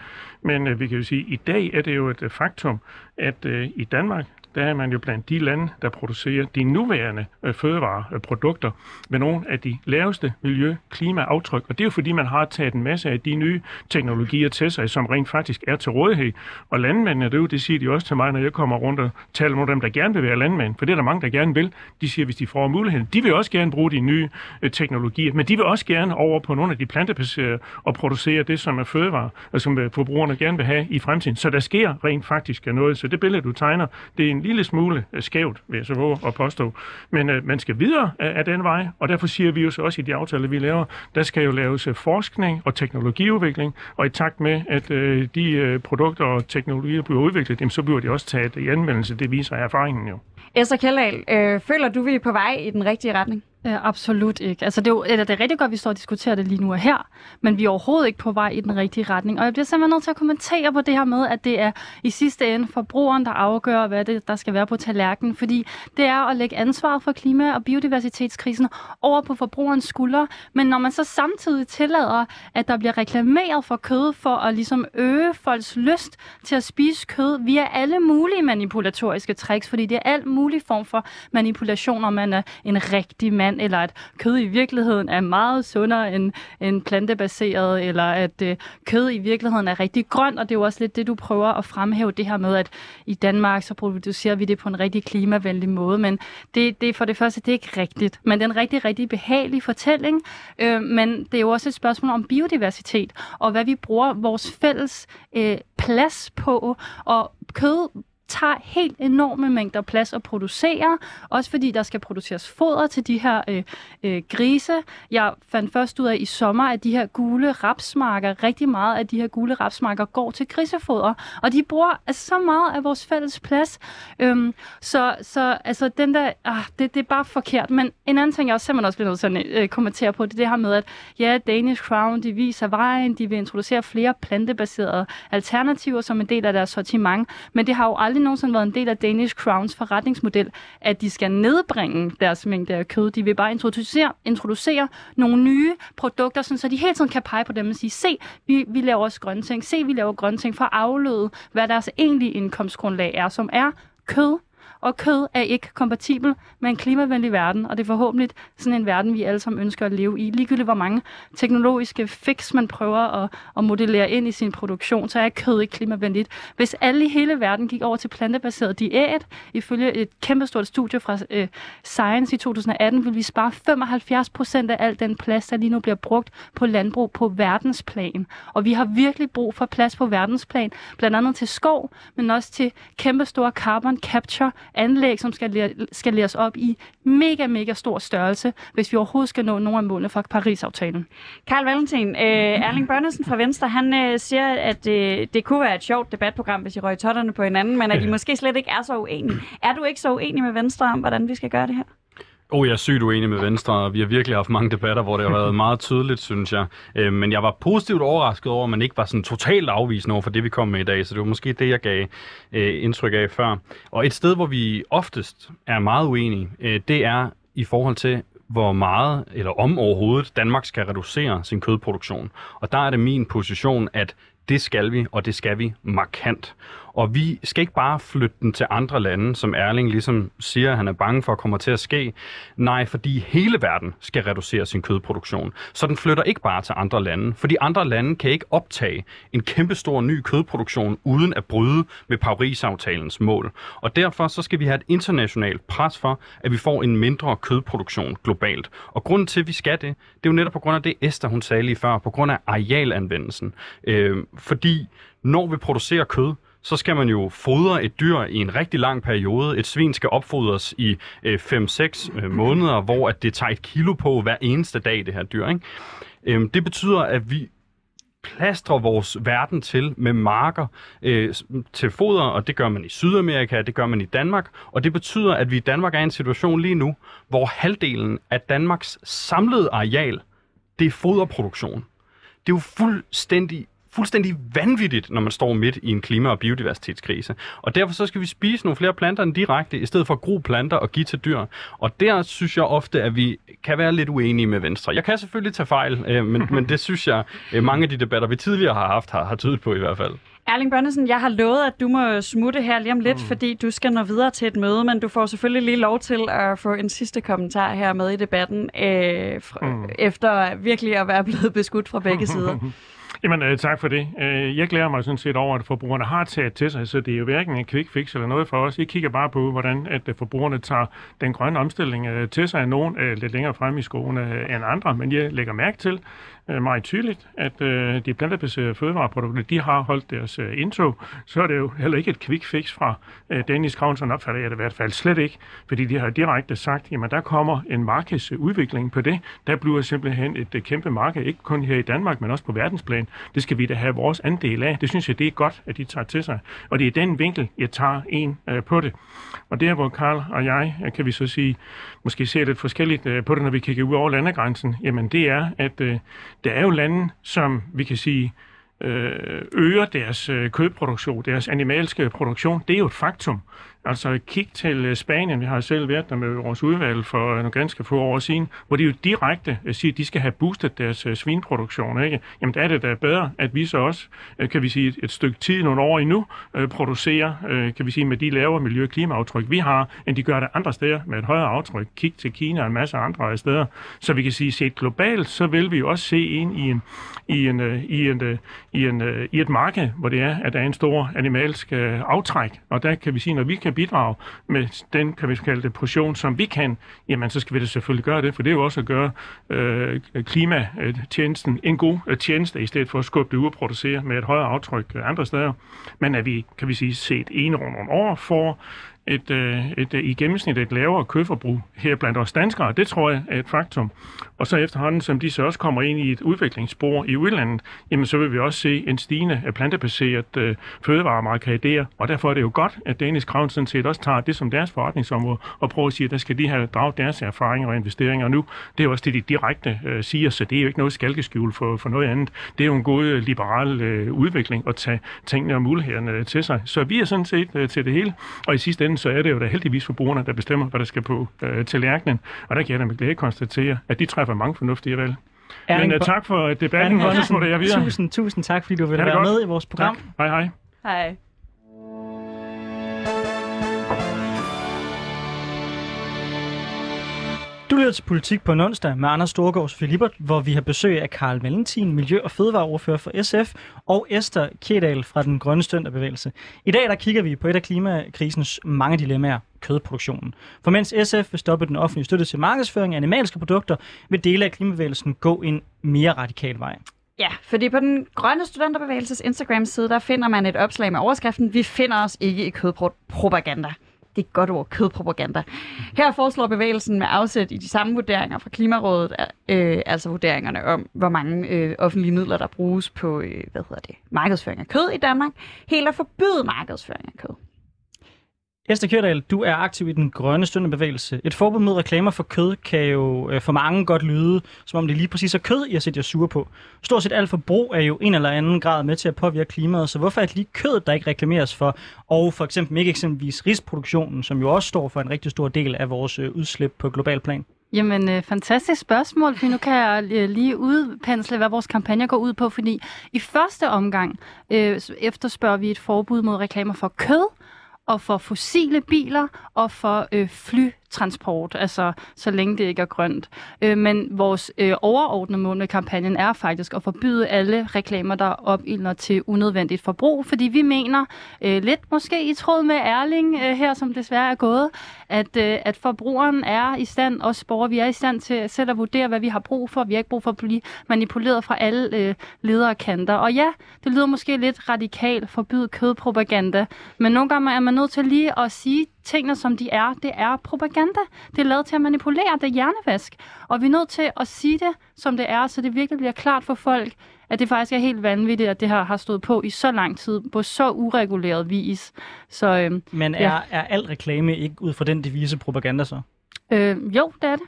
Men øh, vi kan jo sige, at i dag er det jo et øh, faktum, at øh, i Danmark, der er man jo blandt de lande, der producerer de nuværende øh, fødevareprodukter med nogle af de laveste miljø- klimaaftryk. Og det er jo fordi, man har taget en masse af de nye teknologier til sig, som rent faktisk er til rådighed. Og landmændene, det, er jo, det siger de også til mig, når jeg kommer rundt og taler med dem, der gerne vil være landmænd. For det er der mange, der gerne vil. De siger, hvis de får muligheden. De vil også gerne bruge de nye øh, teknologier, men de vil også gerne over på nogle af de plantebaserede og producere det, som er fødevare, og som øh, forbrugerne gerne vil have i fremtiden. Så der sker rent faktisk noget. Så det billede, du tegner, det er en lille smule øh, skævt, vil jeg så våge at påstå. Men øh, man skal videre af, af den vej, og derfor siger vi jo så også i de aftaler, vi laver, der skal jo laves øh, forskning og teknologiudvikling, og i takt med, at øh, de øh, produkter og teknologier bliver udviklet, jamen, så bliver de også taget i anvendelse. Det viser erfaringen jo. Esther Kjeldahl, øh, føler du, vi er på vej i den rigtige retning? Ja, absolut ikke. Altså, det, er jo, eller det er rigtig godt, at vi står og diskuterer det lige nu og her, men vi er overhovedet ikke på vej i den rigtige retning. Og jeg bliver simpelthen nødt til at kommentere på det her med, at det er i sidste ende forbrugeren, der afgør, hvad det, der skal være på tallerkenen. Fordi det er at lægge ansvaret for klima- og biodiversitetskrisen over på forbrugerens skuldre. Men når man så samtidig tillader, at der bliver reklameret for kød for at ligesom øge folks lyst til at spise kød via alle mulige manipulatoriske tricks, fordi det er alt mulig form for manipulation, om man er en rigtig mand, eller at kød i virkeligheden er meget sundere end, end plantebaseret, eller at øh, kød i virkeligheden er rigtig grønt, og det er jo også lidt det, du prøver at fremhæve, det her med, at i Danmark så producerer vi det på en rigtig klimavenlig måde, men det, det for det første, det er ikke rigtigt, men det er en rigtig, rigtig behagelig fortælling, øh, men det er jo også et spørgsmål om biodiversitet, og hvad vi bruger vores fælles øh, plads på, og kød tager helt enorme mængder plads at producere, også fordi der skal produceres foder til de her øh, øh, grise. Jeg fandt først ud af i sommer, at de her gule rapsmarker, rigtig meget af de her gule rapsmarker går til grisefoder, og de bruger altså, så meget af vores fælles plads. Øhm, så, så altså, den der, ah, det, det er bare forkert. Men en anden ting, jeg også simpelthen også bliver nødt til at øh, kommentere på, det er det her med, at ja, Danish Crown, de viser vejen, de vil introducere flere plantebaserede alternativer som en del af deres sortiment, men det har jo aldrig nogensinde været en del af Danish Crowns forretningsmodel, at de skal nedbringe deres mængde af kød. De vil bare introducere, introducere nogle nye produkter, sådan, så de hele tiden kan pege på dem og sige, se, vi, vi laver også grønne ting, se, vi laver grønne ting for at afløde, hvad deres egentlige indkomstgrundlag er, som er kød, og kød er ikke kompatibel med en klimavenlig verden, og det er forhåbentlig sådan en verden, vi alle sammen ønsker at leve i. Ligegyldigt hvor mange teknologiske fix man prøver at, at modellere ind i sin produktion, så er kød ikke klimavenligt. Hvis alle i hele verden gik over til plantebaseret diæt, ifølge et kæmpestort studie fra øh, Science i 2018, vil vi spare 75 procent af al den plads, der lige nu bliver brugt på landbrug på verdensplan. Og vi har virkelig brug for plads på verdensplan, blandt andet til skov, men også til kæmpestore carbon capture anlæg, som skal skaleres op i mega, mega stor størrelse, hvis vi overhovedet skal nå nogle af målene fra Paris-aftalen. Karl Valentin, øh, Erling Bønnesen fra Venstre, han øh, siger, at øh, det kunne være et sjovt debatprogram, hvis I røg totterne på hinanden, men at I måske slet ikke er så uenige. Er du ikke så uenig med Venstre om, hvordan vi skal gøre det her? Oh, jeg er sygt uenig med Venstre, og vi har virkelig haft mange debatter, hvor det har været meget tydeligt, synes jeg. Øh, men jeg var positivt overrasket over, at man ikke var sådan totalt afvisende over for det, vi kom med i dag, så det var måske det, jeg gav øh, indtryk af før. Og et sted, hvor vi oftest er meget uenige, øh, det er i forhold til, hvor meget eller om overhovedet Danmark skal reducere sin kødproduktion. Og der er det min position, at det skal vi, og det skal vi markant. Og vi skal ikke bare flytte den til andre lande, som Erling ligesom siger, at han er bange for at komme til at ske. Nej, fordi hele verden skal reducere sin kødproduktion. Så den flytter ikke bare til andre lande, fordi andre lande kan ikke optage en kæmpestor ny kødproduktion uden at bryde med Paris-aftalens mål. Og derfor så skal vi have et internationalt pres for, at vi får en mindre kødproduktion globalt. Og grunden til, at vi skal det, det er jo netop på grund af det, Esther hun sagde lige før, på grund af arealanvendelsen. Øh, fordi når vi producerer kød, så skal man jo fodre et dyr i en rigtig lang periode. Et svin skal opfodres i øh, 5-6 øh, måneder, hvor at det tager et kilo på hver eneste dag, det her dyr. Ikke? Øh, det betyder, at vi plastrer vores verden til med marker øh, til foder, og det gør man i Sydamerika, det gør man i Danmark, og det betyder, at vi i Danmark er i en situation lige nu, hvor halvdelen af Danmarks samlede areal, det er foderproduktion. Det er jo fuldstændig fuldstændig vanvittigt, når man står midt i en klima- og biodiversitetskrise. Og derfor så skal vi spise nogle flere planter end direkte, i stedet for at gro planter og give til dyr. Og der synes jeg ofte, at vi kan være lidt uenige med Venstre. Jeg kan selvfølgelig tage fejl, øh, men, men det synes jeg, øh, mange af de debatter, vi tidligere har haft, har, har tydet på i hvert fald. Erling Bonnesen, jeg har lovet, at du må smutte her lige om lidt, mm. fordi du skal nå videre til et møde, men du får selvfølgelig lige lov til at få en sidste kommentar her med i debatten, øh, fra, mm. efter virkelig at være blevet beskudt fra begge sider. [LAUGHS] Jamen, øh, tak for det. Øh, jeg glæder mig sådan set over, at forbrugerne har taget til sig, så det er jo hverken en quick fix eller noget for os. Jeg kigger bare på, hvordan at øh, forbrugerne tager den grønne omstilling øh, til sig. Nogen øh, lidt længere frem i skoene øh, end andre, men jeg lægger mærke til, Øh, meget tydeligt, at øh, de plantebaserede fødevareprodukter, de har holdt deres øh, indtog, så er det jo heller ikke et quick fix fra øh, Dennis Kravnsen opfatter jeg det i hvert fald slet ikke, fordi de har direkte sagt, jamen der kommer en markedsudvikling på det. Der bliver simpelthen et øh, kæmpe marked, ikke kun her i Danmark, men også på verdensplan. Det skal vi da have vores andel af. Det synes jeg, det er godt, at de tager til sig. Og det er den vinkel, jeg tager en øh, på det. Og der, hvor Karl og jeg, øh, kan vi så sige, måske ser lidt forskelligt øh, på det, når vi kigger ud over landegrænsen, jamen det er, at øh, der er jo lande, som vi kan sige, øh, øger deres øh, kødproduktion, deres animalske produktion. Det er jo et faktum. Altså kig til øh, Spanien, vi har selv været der med vores udvalg for øh, nogle ganske få år siden, hvor de jo direkte øh, siger, at de skal have boostet deres svinproduktion. Ikke? Jamen der er det da bedre, at vi så også, kan vi sige, et stykke tid, nogle år endnu, producerer, kan vi sige, med de lavere miljø- og klimaaftryk, vi har, end de gør det andre steder med et højere aftryk. Kig til Kina og en masse andre steder. Så vi kan sige, set globalt, så vil vi jo også se ind i en, i en, i en, i en, i et marked, hvor det er, at der er en stor animalsk aftræk. Og der kan vi sige, når vi kan bidrage med den, kan vi kalde det, portion, som vi kan, jamen så skal vi da selvfølgelig gøre det, for det er jo også at gøre øh, klimatjenesten en god øh, tjeneste, i stedet for at skubbe det ud og producere med et højere aftryk øh, andre steder. Men at vi, kan vi sige, set en rundt nogle år for et, øh, et, et, i gennemsnit et lavere kødforbrug her blandt os danskere. Det tror jeg er et faktum. Og så efterhånden, som de så også kommer ind i et udviklingsspor i udlandet, jamen så vil vi også se en stigende plantebaseret øh, fødevaremarked der. Og derfor er det jo godt, at Danish Crown sådan set også tager det som deres forretningsområde og prøver at sige, at der skal de have draget deres erfaringer og investeringer nu. Det er jo også det, de direkte øh, siger, så det er jo ikke noget skalkeskjul for, for noget andet. Det er jo en god øh, liberal øh, udvikling at tage tingene og mulighederne til sig. Så vi er sådan set øh, til det hele. Og i sidste ende, ende, så er det jo da heldigvis forbrugerne, der bestemmer, hvad der skal på øh, tallerkenen. Og der kan jeg da med glæde konstatere, at de træffer mange fornuftige valg. Men uh, tak for debatten, og så jeg videre. Tusind, tusind tak, fordi du ville være godt. med i vores program. Tak. Hej, hej. Hej. Du lytter til Politik på en onsdag med Anders Storgårds Filibert, hvor vi har besøg af Karl Valentin, Miljø- og Fødevareordfører for SF, og Esther Kjedal fra den Grønne Stønderbevægelse. I dag der kigger vi på et af klimakrisens mange dilemmaer, kødproduktionen. For mens SF vil stoppe den offentlige støtte til markedsføring af animalske produkter, vil dele af klimabevægelsen gå en mere radikal vej. Ja, fordi på den grønne studenterbevægelses Instagram-side, der finder man et opslag med overskriften, vi finder os ikke i kødpropaganda det er et godt ord, kødpropaganda. Her foreslår bevægelsen med afsæt i de samme vurderinger fra Klimarådet, øh, altså vurderingerne om, hvor mange øh, offentlige midler, der bruges på øh, hvad hedder det, markedsføring af kød i Danmark, helt at forbyde markedsføring af kød. Esther Kjørdal, du er aktiv i den grønne støndebevægelse. Et forbud mod reklamer for kød kan jo øh, for mange godt lyde, som om det lige præcis er kød, I har set jer sure på. Stort set alt forbrug er jo en eller anden grad med til at påvirke klimaet, så hvorfor er det lige kød, der ikke reklameres for, og for eksempel ikke eksempelvis risproduktionen, som jo også står for en rigtig stor del af vores øh, udslip på global plan? Jamen, øh, fantastisk spørgsmål, for nu kan jeg øh, lige udpensle, hvad vores kampagne går ud på, fordi i første omgang øh, efterspørger vi et forbud mod reklamer for kød, og for fossile biler og for øh, fly transport, altså så længe det ikke er grønt. Øh, men vores øh, overordnede mål med kampagnen er faktisk at forbyde alle reklamer, der opildner til unødvendigt forbrug, fordi vi mener, øh, lidt måske i tråd med Erling øh, her, som desværre er gået, at, øh, at forbrugeren er i stand, os borgere, vi er i stand til selv at vurdere, hvad vi har brug for. Vi har ikke brug for at blive manipuleret fra alle øh, ledere kanter. Og ja, det lyder måske lidt radikalt, forbyde kødpropaganda, men nogle gange er man nødt til lige at sige tingene, som de er, det er propaganda. Det er lavet til at manipulere, det er hjernevask. Og vi er nødt til at sige det, som det er, så det virkelig bliver klart for folk, at det faktisk er helt vanvittigt, at det her har stået på i så lang tid, på så ureguleret vis. Så, øhm, Men er, ja. er al reklame ikke ud fra den devise propaganda så? Øh, jo, det er det.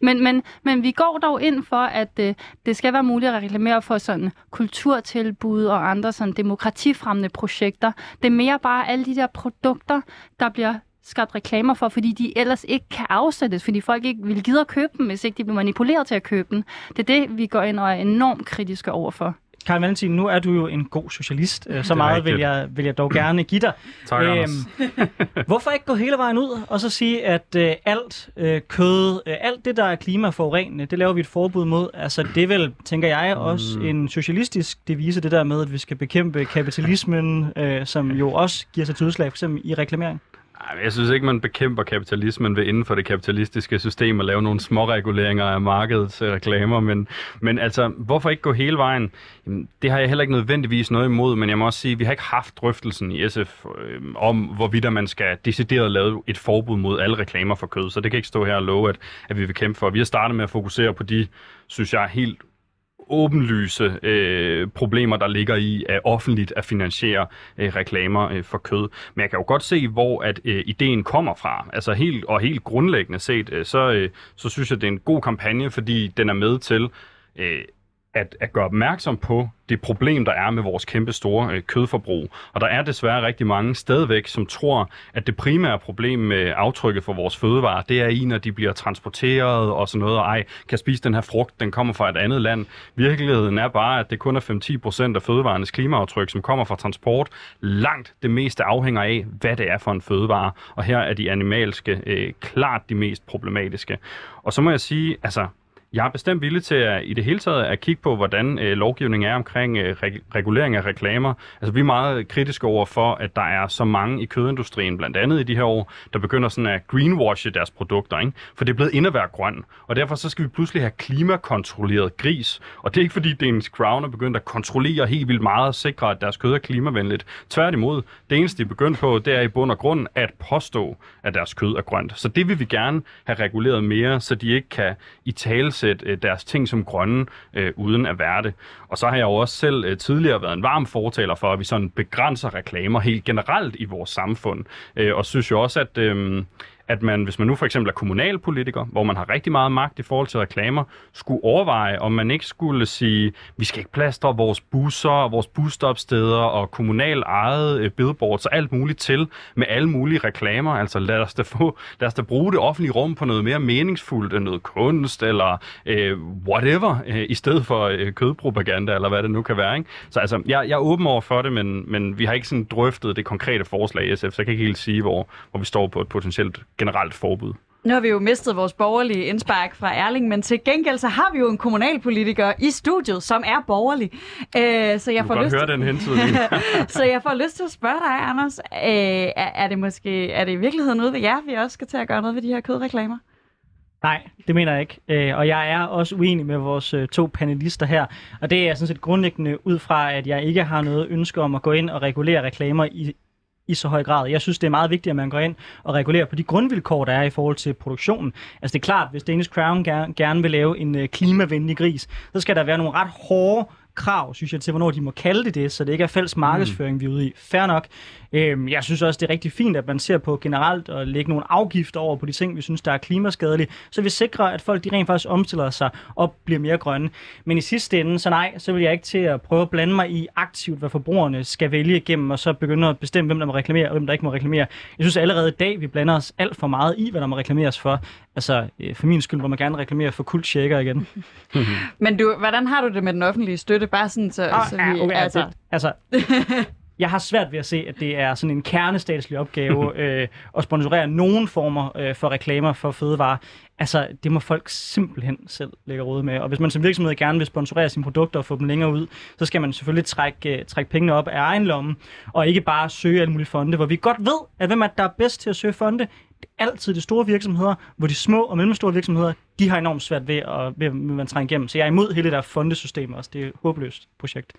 Men, men, men vi går dog ind for, at øh, det skal være muligt at reklamere for sådan kulturtilbud og andre sådan demokratifremmende projekter. Det er mere bare alle de der produkter, der bliver skabt reklamer for, fordi de ellers ikke kan afsættes, fordi folk ikke vil gide at købe dem, hvis ikke de bliver manipuleret til at købe dem. Det er det, vi går ind og er enormt kritiske overfor. Karl Valentin, nu er du jo en god socialist. Øh, Så meget vil jeg, vil jeg dog gerne give dig. [CLEARS THROAT] Tak, Anders. [LAUGHS] hvorfor ikke gå hele vejen ud og så sige, at øh, alt øh, kød, øh, alt det, der er klimaforurenende, det laver vi et forbud mod. Altså, det er vel, tænker jeg, også Mm. en socialistisk devise, det der med, at vi skal bekæmpe kapitalismen, øh, som jo også giver sig til udslag, for eksempel i reklamering. Ej, Jeg synes ikke, man bekæmper kapitalismen ved inden for det kapitalistiske system at lave nogle små reguleringer af markedets øh, reklamer, men, men altså, hvorfor ikke gå hele vejen? Jamen, det har jeg heller ikke nødvendigvis noget imod, men jeg må også sige, at vi har ikke haft drøftelsen i SF øh, om, hvorvidt man skal decideret lave et forbud mod alle reklamer for kød, så det kan ikke stå her og love, at, at vi vil kæmpe for. Vi har startet med at fokusere på de, synes jeg, helt åbenlyse øh, problemer, der ligger i at offentligt at finansiere øh, reklamer øh, for kød. Men jeg kan jo godt se, hvor at øh, ideen kommer fra. Altså helt og helt grundlæggende set, øh, så, øh, så synes jeg, det er en god kampagne, fordi den er med til øh, at, at gøre opmærksom på det problem, der er med vores kæmpe store øh, kødforbrug. Og der er desværre rigtig mange stadigvæk, som tror, at det primære problem med aftrykket for vores fødevarer, det er i, når de bliver transporteret og sådan noget, og ej, kan spise den her frugt, den kommer fra et andet land. Virkeligheden er bare, at det kun er 5-10% af fødevarernes klimaaftryk, som kommer fra transport. Langt det meste afhænger af, hvad det er for en fødevare. Og her er de animalske øh, klart de mest problematiske. Og så må jeg sige, altså, jeg er bestemt villig til at, i det hele taget at kigge på, hvordan øh, lovgivningen er omkring øh, reg- regulering af reklamer. Altså, vi er meget kritiske over for, at der er så mange i kødindustrien, blandt andet i de her år, der begynder sådan at greenwashe deres produkter, ikke? For det er blevet ind at være grøn. Og derfor så skal vi pludselig have klimakontrolleret gris. Og det er ikke fordi Danish Crown er begyndt at kontrollere helt vildt meget og sikre, at deres kød er klimavenligt. Tværtimod, det eneste de er begyndt på, det er i bund og grund at påstå, at deres kød er grønt. Så det vil vi gerne have reguleret mere, så de ikke kan i tale talesætte øh, deres ting som grønne, øh, uden at være det. Og så har jeg jo også selv øh, tidligere været en varm fortaler for, at vi sådan begrænser reklamer helt generelt i vores samfund. Øh, og synes jo også, at... Øh, at man, hvis man nu for eksempel er kommunalpolitiker, hvor man har rigtig meget magt i forhold til reklamer, skulle overveje, om man ikke skulle sige, vi skal ikke plastre vores busser, og vores busstopsteder og kommunal eget øh, billboards og alt muligt til med alle mulige reklamer. Altså lad os da, få, [LAUGHS] lad os da bruge det offentlige rum på noget mere meningsfuldt end noget kunst eller øh, whatever, øh, i stedet for øh, kødpropaganda eller hvad det nu kan være. Ikke? Så altså, jeg, jeg er åben over for det, men, men vi har ikke sådan drøftet det konkrete forslag i SF, så jeg kan ikke helt sige, hvor, hvor vi står på et potentielt generelt forbud. Nu har vi jo mistet vores borgerlige indspark fra Erling, men til gengæld så har vi jo en kommunalpolitiker i studiet, som er borgerlig. Øh, så jeg Du får lyst høre den hentydning. [LAUGHS] så jeg får lyst til at spørge dig, Anders. Øh, er, er det måske er det i virkeligheden ude ved jer, vi også skal til at gøre noget ved de her kødreklamer? Nej, det mener jeg ikke. Øh, og jeg er også uenig med vores øh, to panelister her. Og det er sådan set grundlæggende ud fra, at jeg ikke har noget ønske om at gå ind og regulere reklamer i, i så høj grad. Jeg synes, det er meget vigtigt, at man går ind og regulerer på de grundvilkår, der er i forhold til produktionen. Altså det er klart, hvis Danish Crown gerne vil lave en øh, klimavenlig gris, så skal der være nogle ret hårde krav, synes jeg, til, hvornår de må kalde det det, så det ikke er falsk markedsføring, vi er ude i. Fair nok. Øhm, jeg synes også, det er rigtig fint, at man ser på generelt og lægge nogle afgifter over på de ting, vi synes, der er klimaskadelige, så vi sikrer, at folk de rent faktisk omstiller sig og bliver mere grønne. Men i sidste ende, så nej, så vil jeg ikke til at prøve at blande mig i aktivt, hvad forbrugerne skal vælge igennem, og så begynde at bestemme, hvem der må reklamere, og hvem der ikke må reklamere. Jeg synes allerede i dag, vi blander os alt for meget i, hvad der må reklameres for. Altså, øh, for min skyld må man gerne reklamere for kultshaker igen. [LAUGHS] Men du, hvordan har du det med den offentlige støtte? Bare sådan, så, Ah, så vi, okay, altså, altså, [LAUGHS] jeg har svært ved at se, at det er sådan en kernestatslig opgave [LAUGHS] øh, at sponsorere nogen former øh, for reklamer for fødevarer. Altså, det må folk simpelthen selv lægge råd med. Og hvis man som virksomhed gerne vil sponsorere sine produkter og få dem længere ud, så skal man selvfølgelig trække, øh, trække pengene op af egen lomme, og ikke bare søge alle mulige fonde, hvor vi godt ved, at hvem er der er bedst til at søge fonde, altid de store virksomheder, hvor de små og mellemstore virksomheder, de har enormt svært ved at, ved, ved at trænge igennem. Så jeg er imod hele det der fondesystem også. Det er et håbløst projekt.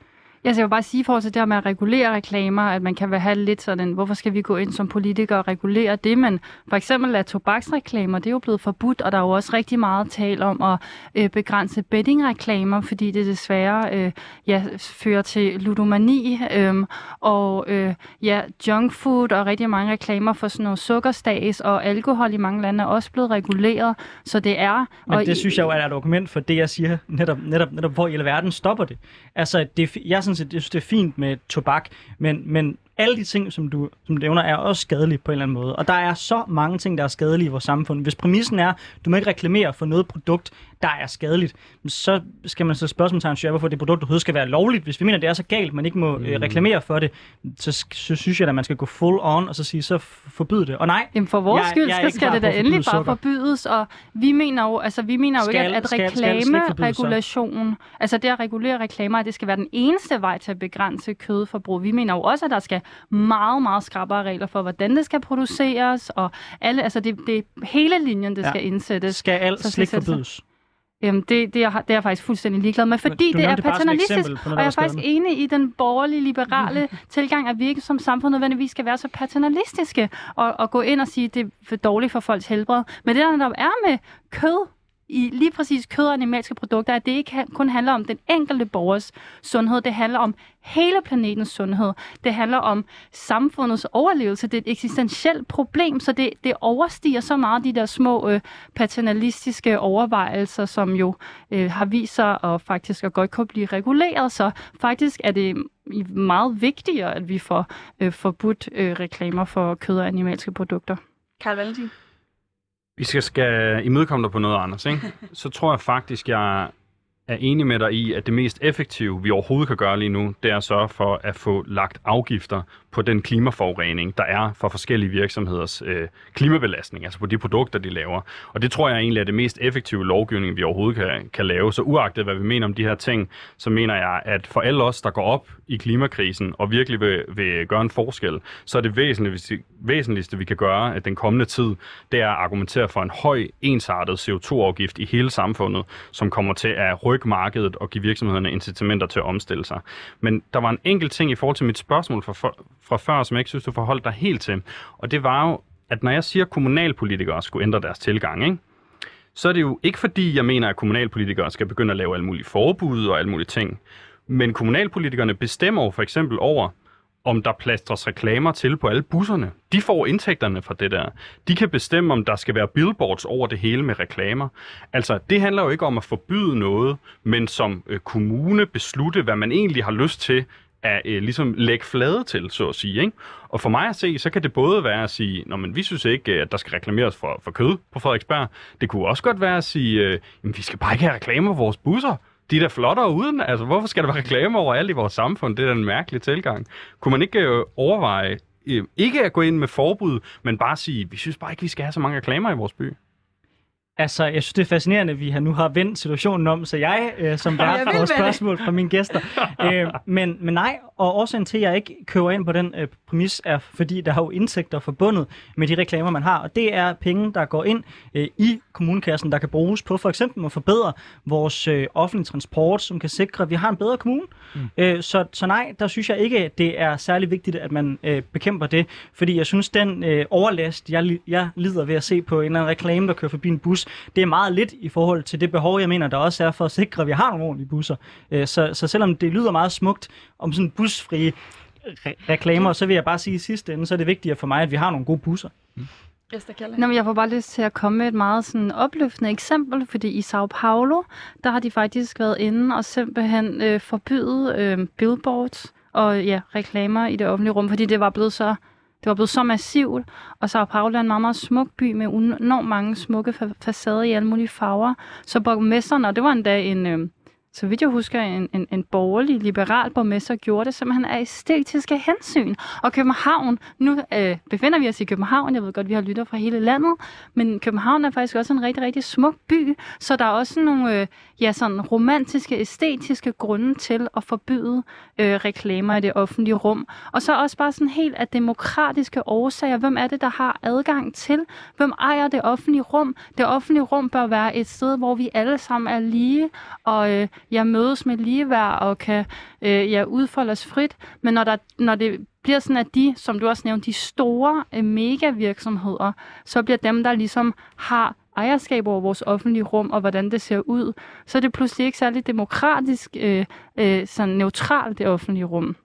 Jeg skal jo bare sige forhold til det her med at regulere reklamer, at man kan have lidt sådan, hvorfor skal vi gå ind som politikere og regulere det, men for eksempel at tobaksreklamer, det er jo blevet forbudt, og der er jo også rigtig meget tale om at øh, begrænse bettingreklamer, fordi det desværre øh, ja, fører til ludomani, øh, og øh, ja, junk food og rigtig mange reklamer for sådan noget sukkerstags og alkohol i mange lande er også blevet reguleret, så det er... Men og det i- synes jeg jo er et argument for det, jeg siger, netop, netop, netop hvor i alverden stopper det. Altså, det, er fi- set, jeg synes, det er fint med tobak, men, men alle de ting, som du, som du nævner, er også skadelige på en eller anden måde. Og der er så mange ting, der er skadelige i vores samfund. Hvis præmissen er, du må ikke reklamere for noget produkt, der er skadeligt, så skal man så spørgsmålstegn sige, hvorfor det produkt overhovedet skal være lovligt. Hvis vi mener, det er så galt, man ikke må øh, reklamere for det, så, så synes jeg, at man skal gå full on, og så sige, så forbyde det. Og nej, Jamen for vores Jeg- skyld jeg er skal, det da at endelig bare sukker. forbydes, og vi mener jo, altså, vi mener jo ikke, Skal- at, at ikke forbydes så? reklameregulation, altså det at regulere reklamer, at det skal være den eneste vej til at begrænse kødforbrug. Vi mener jo også, at der skal meget, meget skrappere regler for, hvordan det skal produceres, og alle, altså det, det er hele linjen, det Ja. skal indsættes. skal alt Så skal slik forbydes. Øhm, det, det, er, jeg- det er jeg faktisk fuldstændig ligeglad med, fordi det er det paternalistisk, noget, og jeg er faktisk enig i den borgerlige, liberale tilgang, at vi ikke som samfund nødvendigvis skal være så paternalistiske og, og gå ind og sige, at det er for dårligt for folks helbred. Men det, der er med kød, i lige præcis kød og animalske produkter, at det ikke kun handler om den enkelte borgers sundhed, det handler om hele planetens sundhed. Det handler om samfundets overlevelse. Det er et eksistentielt problem, så det, det overstiger så meget de der små øh, paternalistiske overvejelser, som jo øh, har vist sig at faktisk at godt kunne blive reguleret. Så faktisk er det meget vigtigere, at vi får øh, forbudt øh, reklamer for kød og animalske produkter. Karl Valentin. Vi skal, skal imødekomme dig på noget, Anders. Ikke? [LAUGHS] Så tror jeg faktisk, jeg er enig med dig i, at det mest effektive, vi overhovedet kan gøre lige nu, det er at sørge for at få lagt afgifter på den klimaforurening, der er for forskellige virksomheders øh, klimabelastning, altså på de produkter, de laver. Og det tror jeg egentlig er det mest effektive lovgivning, vi overhovedet kan, kan lave. Så uagtet hvad vi mener om de her ting, så mener jeg, at for alle os, der går op i klimakrisen og virkelig vil, vil gøre en forskel, så er det væsentligste, væsentligste, vi kan gøre at den kommende tid, det er at argumentere for en høj, ensartet CO2-afgift i hele samfundet, som kommer til at rykke markedet og give virksomhederne incitamenter til at omstille sig. Men der var en enkelt ting i forhold til mit spørgsmål for- fra før, som jeg ikke synes, du forholdt dig helt til. Og det var jo, at når jeg siger, at kommunalpolitikere skulle ændre deres tilgang, ikke? så er det jo ikke fordi, jeg mener, at kommunalpolitikere skal begynde at lave alle mulige forbud og alle mulige ting. Men kommunalpolitikerne bestemmer jo for eksempel over, om der plastres reklamer til på alle busserne. De får indtægterne fra det der. De kan bestemme, om der skal være billboards over det hele med reklamer. Altså, det handler jo ikke om at forbyde noget, men som øh, kommune beslutte, hvad man egentlig har lyst til at øh, ligesom lægge flade til, så at sige. Ikke? Og for mig at se, så kan det både være at sige, Nå, men vi synes ikke, øh, at der skal reklameres for, for kød på Frederiksberg. Det kunne også godt være at sige, øh, jamen, vi skal bare ikke have reklamer for vores busser. De er da flottere uden. Altså, hvorfor skal der være reklamer overalt i vores samfund? Det er da en mærkelig tilgang. Kunne man ikke øh, overveje, øh, ikke at gå ind med forbud, men bare sige, vi synes bare ikke, vi skal have så mange reklamer i vores by? Altså, jeg synes, det er fascinerende, at vi har nu har vendt situationen om, så jeg øh, som vært får spørgsmål fra mine gæster. [LAUGHS] øh, men, men nej, og årsagen til, at jeg ikke køber ind på den øh, præmis, er, fordi der har jo indtægter forbundet med de reklamer, man har. Og det er penge, der går ind øh, i kommunekassen, der kan bruges på for eksempel at forbedre vores øh, offentlige transport, som kan sikre, at vi har en bedre kommune. Mm. Øh, så, så nej, der synes jeg ikke, det er særlig vigtigt, at man øh, bekæmper det. Fordi jeg synes, den øh, overlast, jeg, jeg lider ved at se på en eller anden reklame, der kører forbi en bus, det er meget lidt i forhold til det behov, jeg mener, der også er for at sikre, at vi har nogle ordentlige busser. Øh, så, så selvom det lyder meget smukt om sådan busfrie re- reklamer, så vil jeg bare sige i sidste ende, så er det vigtigere for mig, at vi har nogle gode busser. Kjærle. Nå, men jeg får bare lyst til at komme med et meget sådan opløftende eksempel, fordi i Sao Paulo, der har de faktisk været inde og simpelthen øh, forbyde øh, billboards og ja, reklamer i det offentlige rum, fordi det var blevet så det var blevet så massivt, og Sao Paulo er en meget, meget smuk by med enormt mange smukke fa- facader i alle mulige farver. Så borgmesteren, og det var endda en, øh, så vidt jeg husker, en, en, en borgerlig, liberal borgmester gjorde det simpelthen af æstetiske hensyn. Og København, nu øh, befinder vi os i København, jeg ved godt, vi har lytter fra hele landet, men København er faktisk også en rigtig, rigtig smuk by, så der er også nogle øh, ja, sådan romantiske, æstetiske grunde til at forbyde øh, reklamer i det offentlige rum. Og så også bare sådan helt af demokratiske årsager. Hvem er det, der har adgang til? Hvem ejer det offentlige rum? Det offentlige rum bør være et sted, hvor vi alle sammen er lige, og øh, jeg mødes med ligeværd og kan øh, ja, udfolde os frit. Men når, der, når det bliver sådan, at de, som du også nævnte, de store øh, megavirksomheder, så bliver dem, der ligesom har ejerskab over vores offentlige rum og hvordan det ser ud, så er det pludselig ikke særlig demokratisk, øh, øh, sådan neutralt det offentlige rum.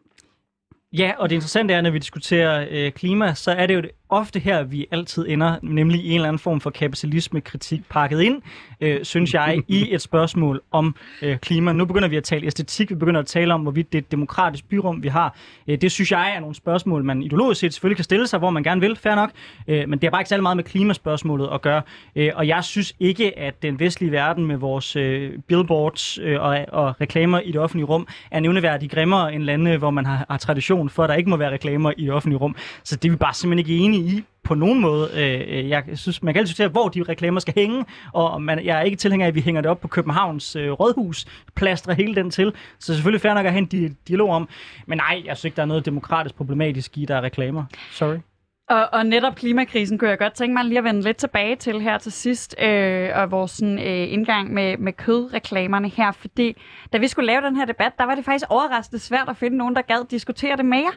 Ja, og det interessante er, når vi diskuterer øh, klima, så er det jo ofte her, vi altid ender, nemlig i en eller anden form for kapitalisme-kritik pakket ind, øh, synes jeg, i [LAUGHS] et spørgsmål om øh, klima. Nu begynder vi at tale æstetik, vi begynder at tale om, hvorvidt det er et demokratisk byrum, vi har. Øh, det synes jeg er nogle spørgsmål, man ideologisk set selvfølgelig kan stille sig, hvor man gerne vil, fair nok, øh, men det har bare ikke særlig meget med klimaspørgsmålet at gøre. Øh, og jeg synes ikke, at den vestlige verden med vores øh, billboards øh, og, og reklamer i det offentlige rum er nævneværdigt grimmere end lande, hvor man har, har tradition for, at der ikke må være reklamer i det offentlige rum. Så det er vi bare simpelthen ikke enige i på nogen måde. Øh, øh, jeg synes, man kan altid diskutere, hvor de reklamer skal hænge, og man, jeg er ikke tilhænger af, at vi hænger det op på Københavns øh, rådhus, plastrer hele den til. Så selvfølgelig fair nok at have en di- dialog om. Men nej, jeg synes ikke, der er noget demokratisk problematisk i, der er reklamer. Sorry. Og, og netop klimakrisen kunne jeg godt tænke mig lige at vende lidt tilbage til her til sidst, øh, og vores sådan, øh, indgang med, med kødreklamerne her, fordi da vi skulle lave den her debat, der var det faktisk overraskende svært at finde nogen, der gad diskutere det mere.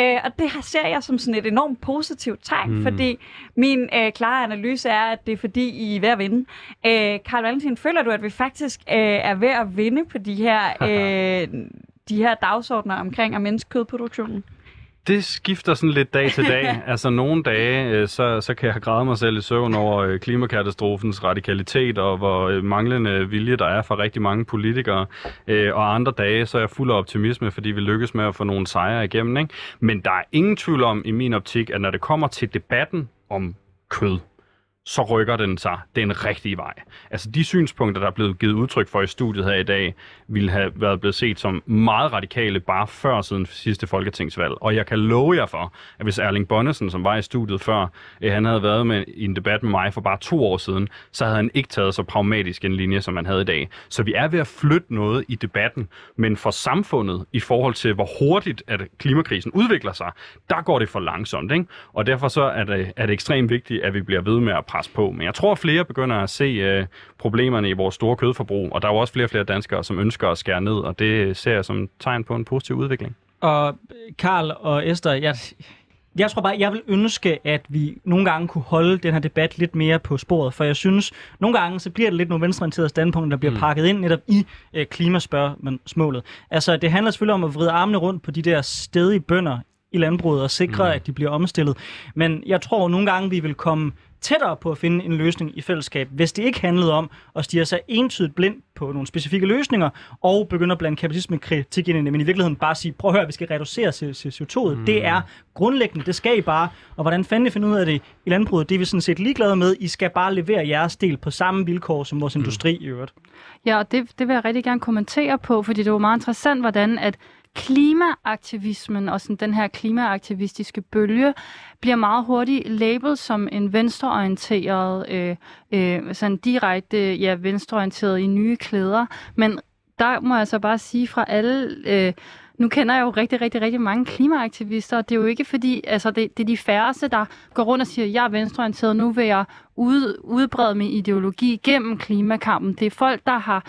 Øh, og det her ser jeg som sådan et enormt positivt tegn, mm. fordi min øh, klare analyse er, at det er fordi, I er ved at vinde. Øh, Karl Valentin, føler du, at vi faktisk øh, er ved at vinde på de her, [LAUGHS] øh, de her dagsordner omkring at mindske kødproduktionen? Det skifter sådan lidt dag til dag. [LAUGHS] altså nogle dage, øh, så, så kan jeg græde mig selv i søvn over øh, klimakatastrofens radikalitet og hvor øh, manglende vilje der er fra rigtig mange politikere. Og andre dage, så er jeg fuld af optimisme, fordi vi lykkes med at få nogle sejre igennem. Ikke? Men der er ingen tvivl om i min optik, at når det kommer til debatten om kød, så rykker den sig den rigtige vej. Altså de synspunkter, der er blevet givet udtryk for i studiet her i dag, ville have været blevet set som meget radikale bare før siden sidste folketingsvalg. Og jeg kan love jer for, at hvis Erling Bonnesen, som var i studiet før, eh, han havde været med i en debat med mig for bare to år siden, så havde han ikke taget så pragmatisk en linje, som han havde i dag. Så vi er ved at flytte noget i debatten, men for samfundet i forhold til, hvor hurtigt at klimakrisen udvikler sig, der går det for langsomt. Ikke? Og derfor så er det, er det ekstremt vigtigt, at vi bliver ved med at presse på. Men jeg tror, flere begynder at se øh, problemerne i vores store kødforbrug, og der er jo også flere og flere danskere, som ønsker at skære ned, og det ser jeg som tegn på en positiv udvikling. Og Karl og Esther, jeg, jeg tror bare, jeg vil ønske, at vi nogle gange kunne holde den her debat lidt mere på sporet, for jeg synes, nogle gange så bliver det lidt nogle venstreorienterede standpunkter, der bliver mm. pakket ind netop i øh, klimaspørgsmålet. Altså, det handler selvfølgelig om at vride armene rundt på de der stedige bønder i landbruget og sikre, mm. at de bliver omstillet. Men jeg tror nogle gange, vi vil komme tættere på at finde en løsning i fællesskab, hvis det ikke handlede om at stige sig entydigt blind på nogle specifikke løsninger, og begynde at blande kapitalisme-kritik ind i det, men i virkeligheden bare sige, prøv at høre, vi skal reducere CO2'et. Mm. Det er grundlæggende, det skal I bare, og hvordan fanden I finder ud af det i landbruget, det er vi sådan set ligeglade med. I skal bare levere jeres del på samme vilkår som vores mm. industri i øvrigt. Ja, og det, det vil jeg rigtig gerne kommentere på, fordi det var meget interessant, hvordan at klimaaktivismen og sådan den her klimaaktivistiske bølge bliver meget hurtigt label som en venstreorienteret, øh, øh, sådan direkte ja, venstreorienteret i nye klæder. Men der må jeg så bare sige fra alle... Øh, nu kender jeg jo rigtig, rigtig, rigtig mange klimaaktivister, og det er jo ikke fordi, altså det, det er de færreste, der går rundt og siger, jeg er venstreorienteret, nu vil jeg ud, udbrede min ideologi gennem klimakampen. Det er folk, der har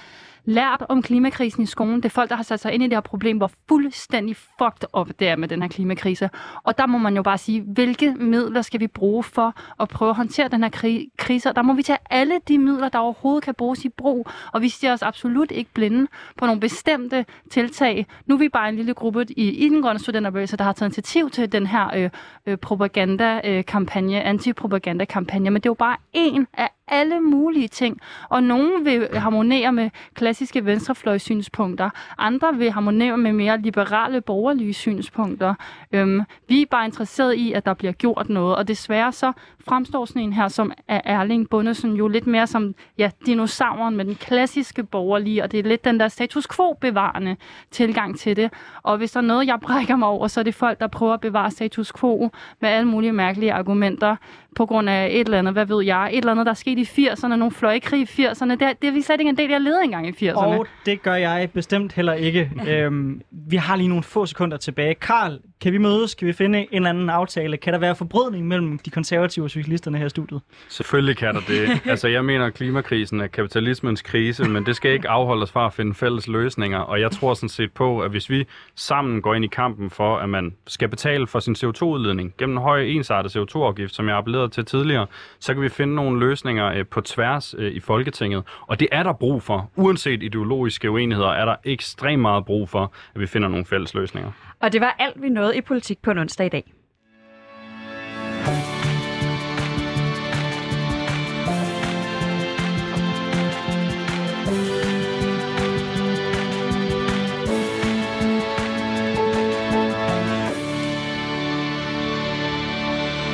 lært om klimakrisen i skolen. Det er folk, der har sat sig ind i det her problem, hvor fuldstændig fucked op det er med den her klimakrise. Og der må man jo bare sige, hvilke midler skal vi bruge for at prøve at håndtere den her kri- krise? Der må vi tage alle de midler, der overhovedet kan bruges i brug, og vi siger os absolut ikke blinde på nogle bestemte tiltag. Nu er vi bare en lille gruppe i, i den grønne studenterbevægelse, der har taget initiativ til den her øh, øh, øh propaganda-kampagne, men det er jo bare en af alle mulige ting. Og nogen vil harmonere med klassiske venstrefløjssynspunkter, andre vil harmonere med mere liberale borgerlige synspunkter. Øhm, vi er bare interesseret i, at der bliver gjort noget, og desværre så fremstår sådan en her som er Erling Bundesen jo lidt mere som ja, dinosauren med den klassiske borgerlige, og det er lidt den der status quo-bevarende tilgang til det. Og hvis der er noget, jeg brækker mig over, så er det folk, der prøver at bevare status quo med alle mulige mærkelige argumenter på grund af et eller andet, hvad ved jeg, et eller andet, der er sket i 80'erne, nogle fløjkrig i 80'erne. Det, det er vi slet ikke en del, jeg leder engang i 80'erne. Og det gør jeg bestemt heller ikke. [LAUGHS] øhm, vi har lige nogle få sekunder tilbage. Karl, kan vi mødes? Kan vi finde en eller anden aftale? Kan der være forbrydning mellem de konservative og socialisterne her i studiet? Selvfølgelig kan der det. [LAUGHS] altså, jeg mener, at klimakrisen er kapitalismens krise, men det skal ikke afholde os fra at finde fælles løsninger. Og jeg tror sådan set på, at hvis vi sammen går ind i kampen for, at man skal betale for sin CO2-udledning gennem en høj ensartet CO2-afgift, som jeg appellerede til tidligere, så kan vi finde nogle løsninger øh, på tværs øh, i Folketinget. Og det er der brug for. Uanset ideologiske uenigheder, er der ekstremt meget brug for, at vi finder nogle fælles løsninger. Og det var alt, vi nåede i politik på en onsdag i dag.